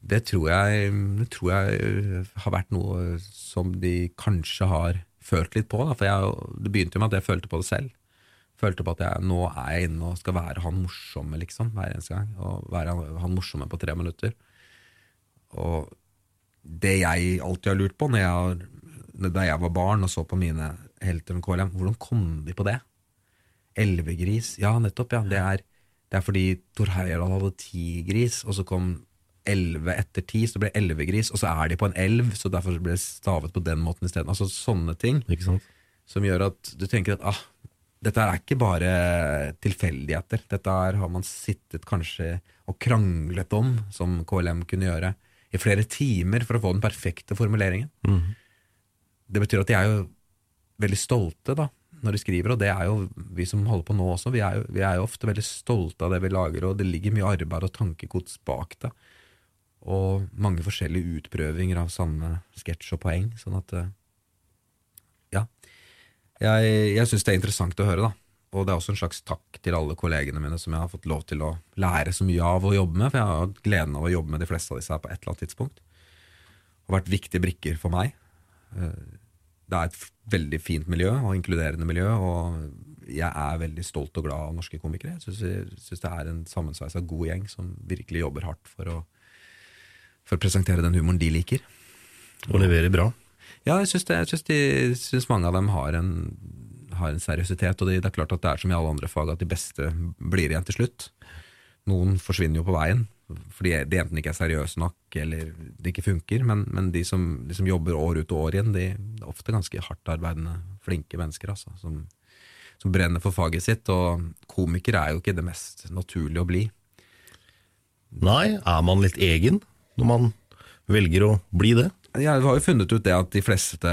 det tror jeg, tror jeg har vært noe som de kanskje har følt litt på. Da. For jeg, det begynte jo med at jeg følte på det selv. Følte på at jeg, nå er jeg inne og skal være han morsomme, liksom, hver eneste gang. Og være han, han morsomme på tre minutter. Og det jeg alltid har lurt på når jeg, da jeg var barn og så på mine helter om KLM, hvordan kom de på det? Elvegris, ja nettopp, ja. Det er, det er fordi Thor Heyerdahl hadde ti gris, og så kom elleve etter ti, så ble det elvegris, og så er de på en elv, så derfor ble det stavet på den måten isteden. Altså sånne ting Ikke sant? som gjør at du tenker at ah, dette er ikke bare tilfeldigheter. Dette er, har man sittet kanskje og kranglet om, som KLM kunne gjøre, i flere timer for å få den perfekte formuleringen. Det betyr at de er jo veldig stolte da, når de skriver, og det er jo vi som holder på nå også. Vi er jo, vi er jo ofte veldig stolte av det vi lager, og det ligger mye arbeid og tankegods bak det. Og mange forskjellige utprøvinger av samme sketsj og poeng. Sånn at eh, ja. Jeg, jeg syns det er interessant å høre, da. Og det er også en slags takk til alle kollegene mine som jeg har fått lov til å lære så mye av å jobbe med, for jeg har hatt gleden av å jobbe med de fleste av disse her på et eller annet tidspunkt. Og vært viktige brikker for meg. Eh, Det er et veldig fint miljø og inkluderende miljø, og jeg er veldig stolt og glad av norske komikere. Jeg syns, det er en sammensveisa god gjeng som virkelig jobber hardt for å, for å presentere den humoren de liker. Og leverer bra. Ja, jeg syns, det, jeg syns, de, syns mange av dem har en, har en seriøsitet, og det, det er klart at det er som i alle andre fag at de beste blir igjen til slutt. Noen forsvinner jo på veien, fordi de enten ikke er seriøse nok, eller det ikke funker, men, men de, som, de som jobber år ut og år igjen, de er ofte ganske hardtarbeidende, flinke mennesker, altså, som, som brenner for faget sitt, og komiker er jo ikke det mest naturlige å bli. Nei, er man litt egen når man velger å bli det? Jeg har jo funnet ut det at de fleste,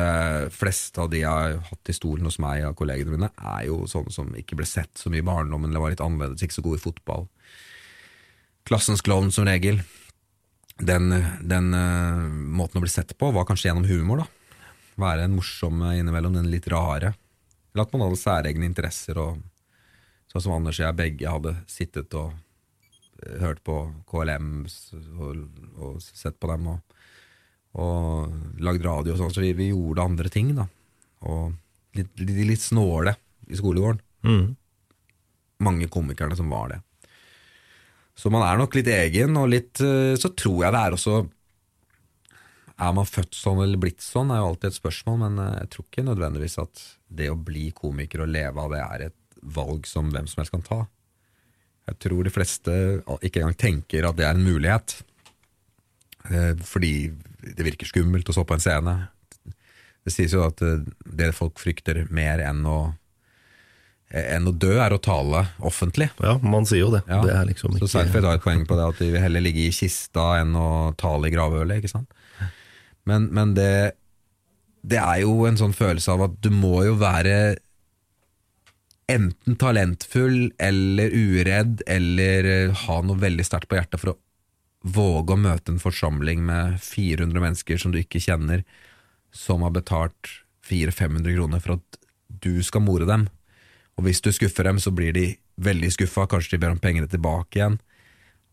fleste av de jeg har hatt i stolen hos meg av kollegene mine, er jo sånne som ikke ble sett så mye i barndommen, eller var litt annerledes, ikke så gode i fotball. Klassens klovn som regel. Den, den uh, måten å bli sett på var kanskje gjennom humor, da. Være en morsom innimellom, den litt rare. Eller at man hadde særegne interesser, og sånn som Anders og jeg begge hadde sittet og hørt på KLM og, og sett på dem. og og lagd radio og sånn, så vi, vi gjorde andre ting, da. Og litt, litt, litt snåle i skolegården. Mm. Mange komikerne som var det. Så man er nok litt egen, og litt eh, Så tror jeg det er også Er man født sånn eller blitt sånn, er jo alltid et spørsmål, men eh, jeg tror ikke nødvendigvis at det å bli komiker og leve av det er et valg som hvem som helst kan ta. Jeg tror de fleste ikke engang tenker at det er en mulighet. Eh, Fordi det virker skummelt å stå på en scene. Det sies jo at eh, det folk frykter mer enn å, enn å dø, er å tale offentlig. Ja, man sier jo det. Ja. Det er liksom Så ikke Seinfeld har et poeng på det, at de vil heller ligge i kista enn å tale i gravølet. ikke sant? Men, men det, det er jo en sånn følelse av at du må jo være enten talentfull eller uredd eller eh, ha noe veldig sterkt på hjertet for å våge å møte en forsamling med 400 mennesker som du ikke kjenner, som har betalt 400-500 kroner for at du skal more dem. Og hvis du skuffer dem, så blir de veldig skuffa, kanskje de ber om pengene tilbake igjen.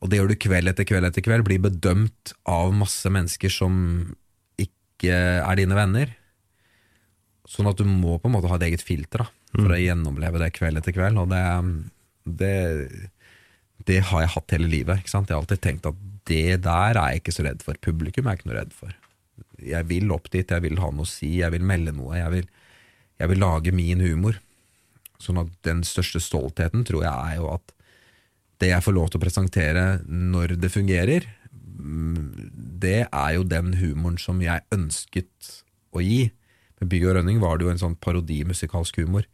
Og det gjør du kveld etter kveld etter kveld, blir bedømt av masse mennesker som ikke er dine venner. Sånn at du må på en måte ha et eget filter da, for å gjennomleve det kveld etter kveld. Og det, det, det har jeg hatt hele livet. Jeg har alltid tenkt at det der er jeg ikke så redd for. Publikum er jeg ikke noe redd for. Jeg vil opp dit, jeg vil ha noe å si, jeg vil melde noe. Jeg vil, jeg vil lage min humor. Sånn at den største stoltheten tror jeg er jo at det jeg får lov til å presentere når det fungerer, mm, det er jo den humoren som jeg ønsket å gi. Med Bygg og Rønning var det jo en sånn parodimusikalsk humor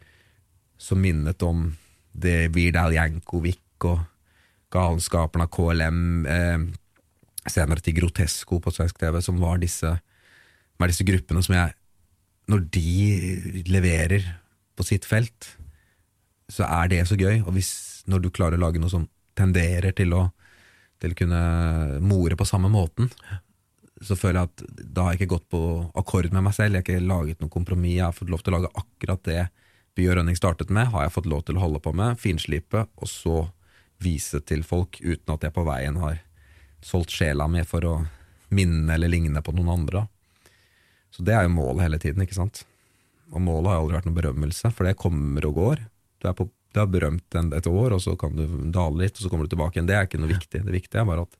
som minnet om det Virdal Jankovic og Galenskaperne av KLM, eh, senere til Grotesco på svensk TV, som var disse, var disse gruppene som jeg Når de leverer på sitt felt, så er det så gøy. Og hvis, når du klarer å lage noe som tenderer til å, til å kunne more på samme måten, så føler jeg at da har jeg ikke gått på akkord med meg selv. Jeg har ikke laget noe kompromiss. Jeg har fått lov til å lage akkurat det By og Rønning startet med, har jeg fått lov til å holde på med, finslipe, og så vise til folk uten at jeg på veien har solgt sjela mi for å minne eller ligne på noen andre. Så det er jo målet hele tiden, ikke sant. Og målet har aldri vært noen berømmelse, for det kommer og går. Du er, på, du er berømt et år, og så kan du dale litt, og så kommer du tilbake igjen. Det er ikke noe viktig. Det viktige er bare at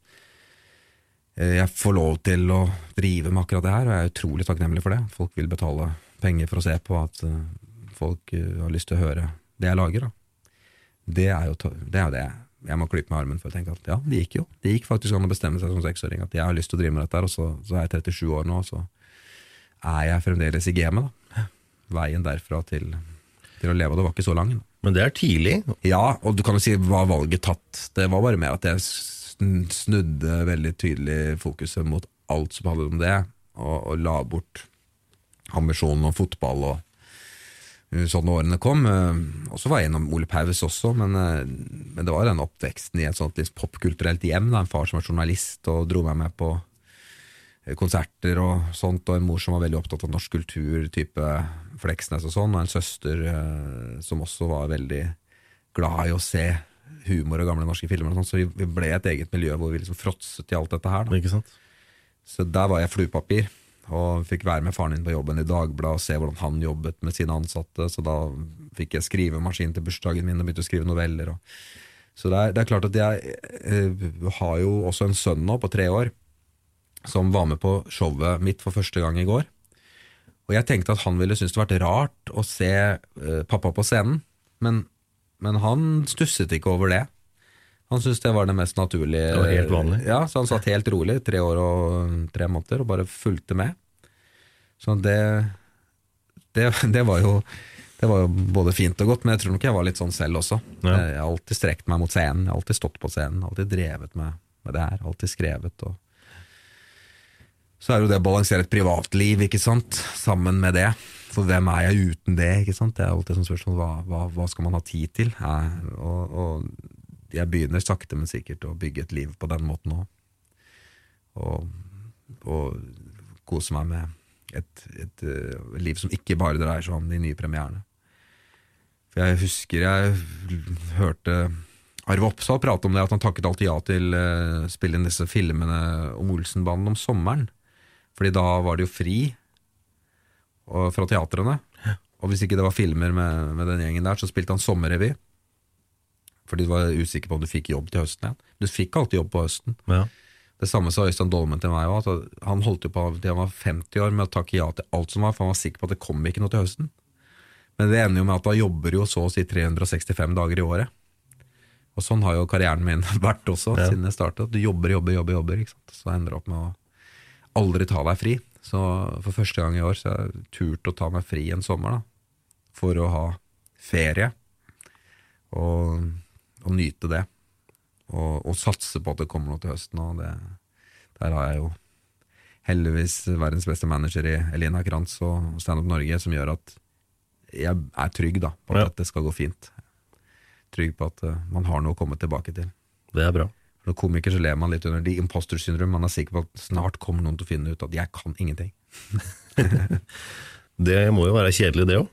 eh, jeg får lov til å drive med akkurat det her, og jeg er utrolig takknemlig for det. Folk vil betale penger for å se på at eh, folk eh, har lyst til å høre det jeg lager. Da. Det er jo det, er det jeg må klype med armen for å tenke at ja, det gikk jo. Det gikk faktisk an å bestemme seg som seksåring at jeg har lyst til å drive med dette, og så, så er jeg 37 år nå, og så er jeg fremdeles i gamet. da. Veien derfra til, til å leve, av det var ikke så lang. Da. Men det er tidlig. Ja, og du kan jo si var valget tatt. Det var bare mer at jeg snudde veldig tydelig fokuset mot alt som handlet om det, og, og la bort ambisjonen om fotball og sånn årene kom. Uh, Og så var jeg innom Ole Paus også, men, uh, men det var den oppveksten i et sånt litt popkulturelt hjem. Da. En far som var journalist og dro meg med på konserter og sånt, og en mor som var veldig opptatt av norsk kultur, type Fleksnes og sånn, og en søster som også var veldig glad i å se humor og gamle norske filmer og sånt, så vi, ble et eget miljø hvor vi liksom fråtset i alt dette her. Da. Så der var jeg fluepapir, og fikk være med faren min på jobben i Dagbladet og se hvordan han jobbet med sine ansatte. Så da fikk jeg skrivemaskin til bursdagen min og begynte å skrive noveller. Og. Så det er, det er klart at jeg eh, har jo også en sønn nå på tre år som var med på showet mitt for første gang i går. Og jeg tenkte at han ville synes det vært rart å se eh, pappa på scenen, men, men han stusset ikke over det. Han syntes det var det mest naturlige. Var helt vanlig. Ja, Så han satt helt rolig, tre år og tre måneder, og bare fulgte med. Så det, det, det var jo det var jo både fint og godt, men jeg tror nok jeg var litt sånn selv også. Ja. Jeg har alltid strekt meg mot scenen, jeg har alltid stått på scenen, alltid drevet med, med det her, alltid skrevet. Og så er det jo det å balansere et privatliv, ikke sant, sammen med det. For hvem er jeg uten det, ikke sant? Det er alltid sånn spørsmål, hva, hva, hva skal man ha tid til? Eh, og, og jeg begynner sakte, men sikkert å bygge et liv på den måten òg. Og, og kose meg med et, et eh, liv som ikke bare dreier seg om de nye premierene. For jeg husker jeg hørte Arve Oppsal prate om det, at han takket alltid ja til å spille inn disse filmene om Olsenbanden om sommeren. Fordi da var det jo fri og, fra teatrene. Og hvis ikke det var filmer med, med den gjengen der, så spilte han sommerrevy. Fordi du var usikker på om du fikk jobb til høsten igjen. Du fikk alltid jobb på høsten. Ja. Det samme sa Øystein Dolmen til meg òg. Han holdt jo på til han var 50 år med å takke ja til alt som var, for han var sikker på at det kom ikke noe til høsten. Men det ender jo med at da jobber jo så å si 365 dager i året. Og sånn har jo karrieren min [laughs] vært også, Ja. siden jeg startet. Du jobber, jobber, jobber, jobber. Ikke sant? Så ender du opp med å aldri ta deg fri. Så for første gang i år så har jeg turt å ta meg fri en sommer, da. For å ha ferie. Og, og nyte det. Og, og satse på at det kommer noe til høsten. Og det, der har jeg jo heldigvis verdens beste manager i Elina Krantz og Stand Up Norge, som gjør at jeg er trygg da, på at Ja. dette skal gå fint. Trygg på at uh, man har noe å komme tilbake til. Det er bra. For komiker så lever man litt under de imposter syndrome. Man er sikker på at snart kommer noen til å finne ut at jeg kan ingenting. [laughs] Det må jo være kjedelig, det òg.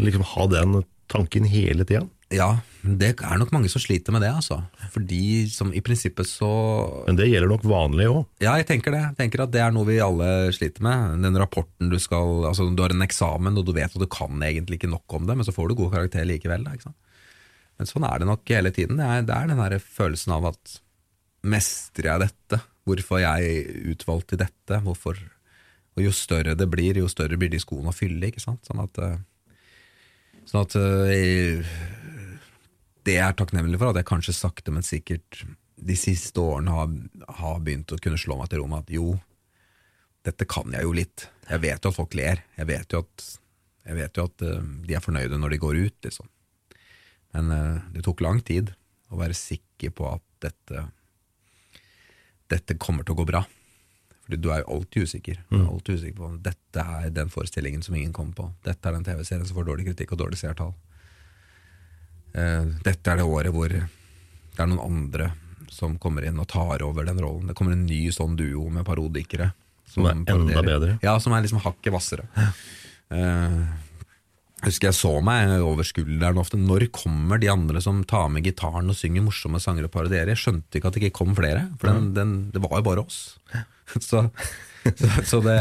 Liksom ha den tanken hele tida. Ja, det er nok mange som sliter med det, altså. Fordi som i prinsippet så Men det gjelder nok vanlig òg. Ja, jeg tenker det. Jeg tenker at Det er noe vi alle sliter med. Den rapporten du skal Altså, du har en eksamen, og du vet at du kan egentlig ikke nok om det, men så får du god karakter likevel. Da, ikke sant? Men sånn er det nok hele tiden. Det er, det er den der følelsen av at mestrer jeg dette? Hvorfor jeg utvalgt til dette? Hvorfor? Og jo større det blir, jo større blir de skoene å fylle. ikke sant? Sånn at, eh, sånn at eh, Det jeg er takknemlig for, at jeg kanskje sakte, men sikkert de siste årene har, har begynt å kunne slå meg til ro med at jo, dette kan jeg jo litt. Jeg vet jo at folk ler. Jeg vet jo at, jeg vet jo at uh, de er fornøyde når de går ut, liksom. Men uh, det tok lang tid å være sikker på at dette dette kommer til å gå bra. Fordi du er jo alltid usikker. Du er alltid usikker på Dette er den forestillingen som ingen kommer på. Dette er den TV-serien som får dårlig kritikk og dårlig seertall. Eh, dette er det året hvor det er noen andre som kommer inn og tar over den rollen. Det kommer en ny sånn duo med parodikere. Som er enda bedre. Ja, som er liksom hakket hvassere. Eh, jeg husker jeg så meg over skulderen ofte. Når kommer de andre som tar med gitaren og synger morsomme sanger og parodierer? Jeg skjønte ikke at det ikke kom flere, for den, den, det var jo bare oss. [laughs] Så, så, så det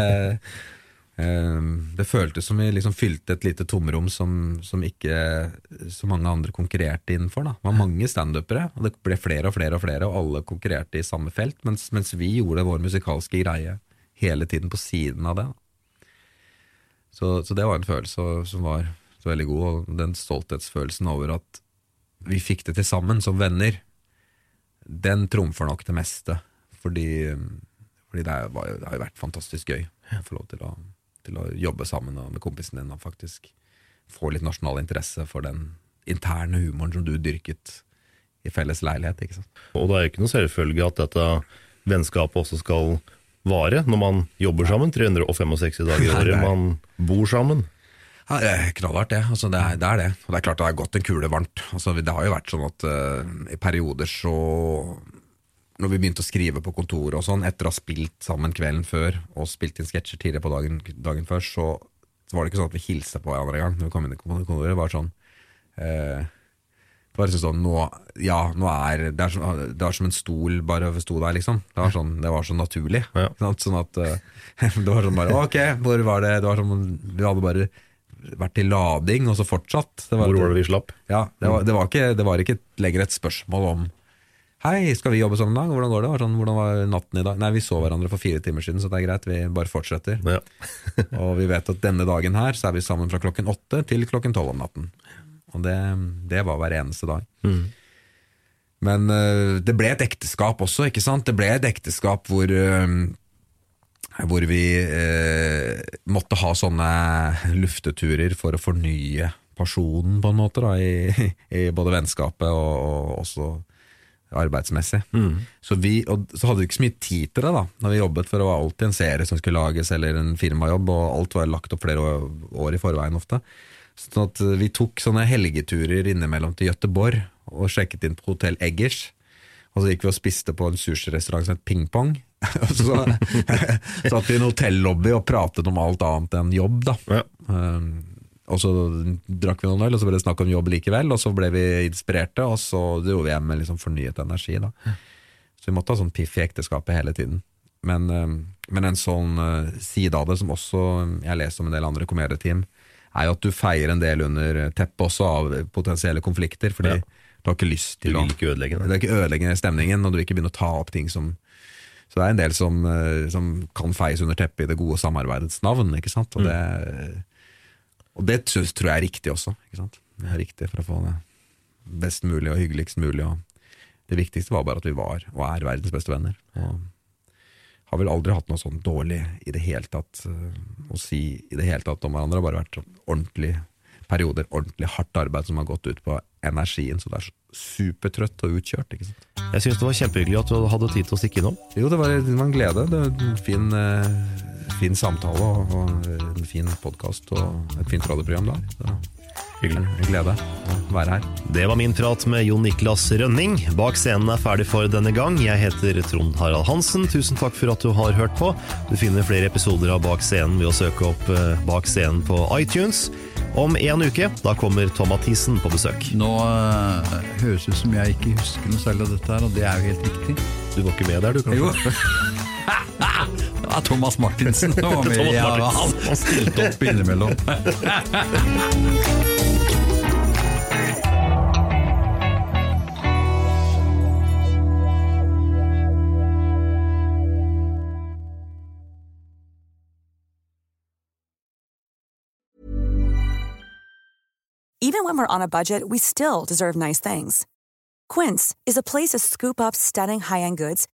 Det føltes som vi liksom fylte et lite tomrom som, som ikke så mange andre konkurrerte innenfor. Da. Det var mange standupere, og det ble flere og flere, og flere, og alle konkurrerte i samme felt, mens, mens vi gjorde vår musikalske greie hele tiden på siden av det. Så, så det var en følelse som var så veldig god, og den stolthetsfølelsen over at vi fikk det til sammen som venner, den trumfer nok det meste. Fordi, fordi det, er, var det har jo vært fantastisk gøy å få lov til å, til å jobbe sammen med kompisen din og faktisk få litt nasjonal interesse for den interne humoren som du dyrket i felles leilighet. ikke sant? Og det er jo ikke noe selvfølge at dette vennskapet også skal vare når man jobber sammen 365 dager i året. Man bor sammen. Ja, det er knallhardt, det. Altså, det, er, det er det. Og det er klart det har gått en kule varmt. Altså, det har jo vært sånn at uh, i perioder så Når vi begynte å skrive på kontoret og sånn, etter å ha spilt sammen kvelden før og spilt inn sketsjer tidligere på dagen, dagen før, så, så var det ikke sånn at vi hilste på hverandre engang når vi kom inn i kontoret. Det var sånn eh, det var liksom sånn, nå, ja, nå er det er, som, det er som en stol bare sto der, liksom. Det var, sånn, det var så naturlig. Ja. Sånn at eh, [laughs] Det var sånn bare Ok, hvor var det? Det var sånn, vi hadde bare vært i lading, og så fortsatt. Det Hvor var det vi slapp? Ja, det var, det var, ikke, det var ikke lenger et spørsmål om Hei, skal vi jobbe sammen i dag? Hvordan går det? Sånn, hvordan var natten i dag? Nei, vi så hverandre for fire timer siden, så det er greit. Vi bare fortsetter. Ja. [laughs] og vi vet at denne dagen her så er vi sammen fra klokken åtte til klokken tolv om natten. Og det, det var hver eneste dag. Men uh, det ble et ekteskap også, ikke sant? Det ble et ekteskap hvor uh, hvor vi uh, måtte ha sånne lufteturer for å fornye personen, på en måte, da, i, [laughs] i både vennskapet og, og også arbeidsmessig. Så, vi, og så hadde vi ikke så mye tid til det da Når vi jobbet, for det var alltid en serie som skulle lages, eller en firmajobb, og alt var lagt opp flere år, år i forveien ofte. Sånn at vi tok sånne helgeturer innimellom til Gøteborg og sjekket inn på Hotell Eggers. Og så gikk vi og spiste på en sushirestaurant som het Ping Pong. [laughs] Og så [laughs] satt vi i en hotellobby og pratet om alt annet enn jobb, da. Ja. Um, og så drakk vi noen øl, og så ble det snakk om jobb likevel, og så ble vi inspirerte, og så dro vi hjem med liksom fornyet energi. da. Så vi måtte ha sånn piff i ekteskapet hele tiden. Men, um, men en sånn uh, side av det, som også um, jeg har lest om en del andre komedieteam, er jo at du feier en del under teppet også av potensielle konflikter, fordi Ja. du har ikke lyst Du til å vil ikke ødelegge det det. er ikke ødelegge stemningen, og du vil ikke begynne å ta opp ting som Så det er en del som, eh, som kan feies under teppet i det gode samarbeidets navn, ikke sant. Og det, og det tror jeg er riktig også. Det er riktig for å få det best mulig og hyggeligst mulig. Og det viktigste var bare at vi var, og er, verdens beste venner. Og har vel aldri hatt noe sånn dårlig i det hele tatt eh, å si i det hele tatt om hverandre. Det har bare vært sånn ordentlig perioder, ordentlig hardt arbeid som har gått ut på energien, så det er supertrøtt og utkjørt. ikke sant? Jeg syns det var kjempehyggelig at du hadde tid til å stikke innom. Jo, det var, det var en glede. Det var en fin, eh, fin samtale og, og en fin podkast og et fint radioprogram der. Så Hyggelig. En glede å være her. Det var min prat med Jon Niklas Rønning. Bak scenen er ferdig for denne gang. Jeg heter Trond Harald Hansen. Tusen takk for at du har hørt på. Du finner flere episoder av Bak scenen ved å søke opp eh, Bak scenen på iTunes. Om en uke da kommer Tom Mathisen på besøk. Nå uh, høres det ut som jeg ikke husker noe særlig av dette her, og det er jo helt riktig. Du var ikke med der, du, kanskje? Jo. [laughs] Det var Thomas Martinsen [laughs] som var med. Thomas Ja, Martinsen. han stilte opp innimellom. Even when we're on a budget, we still deserve nice things. Quince is a place to scoop up stunning high-end goods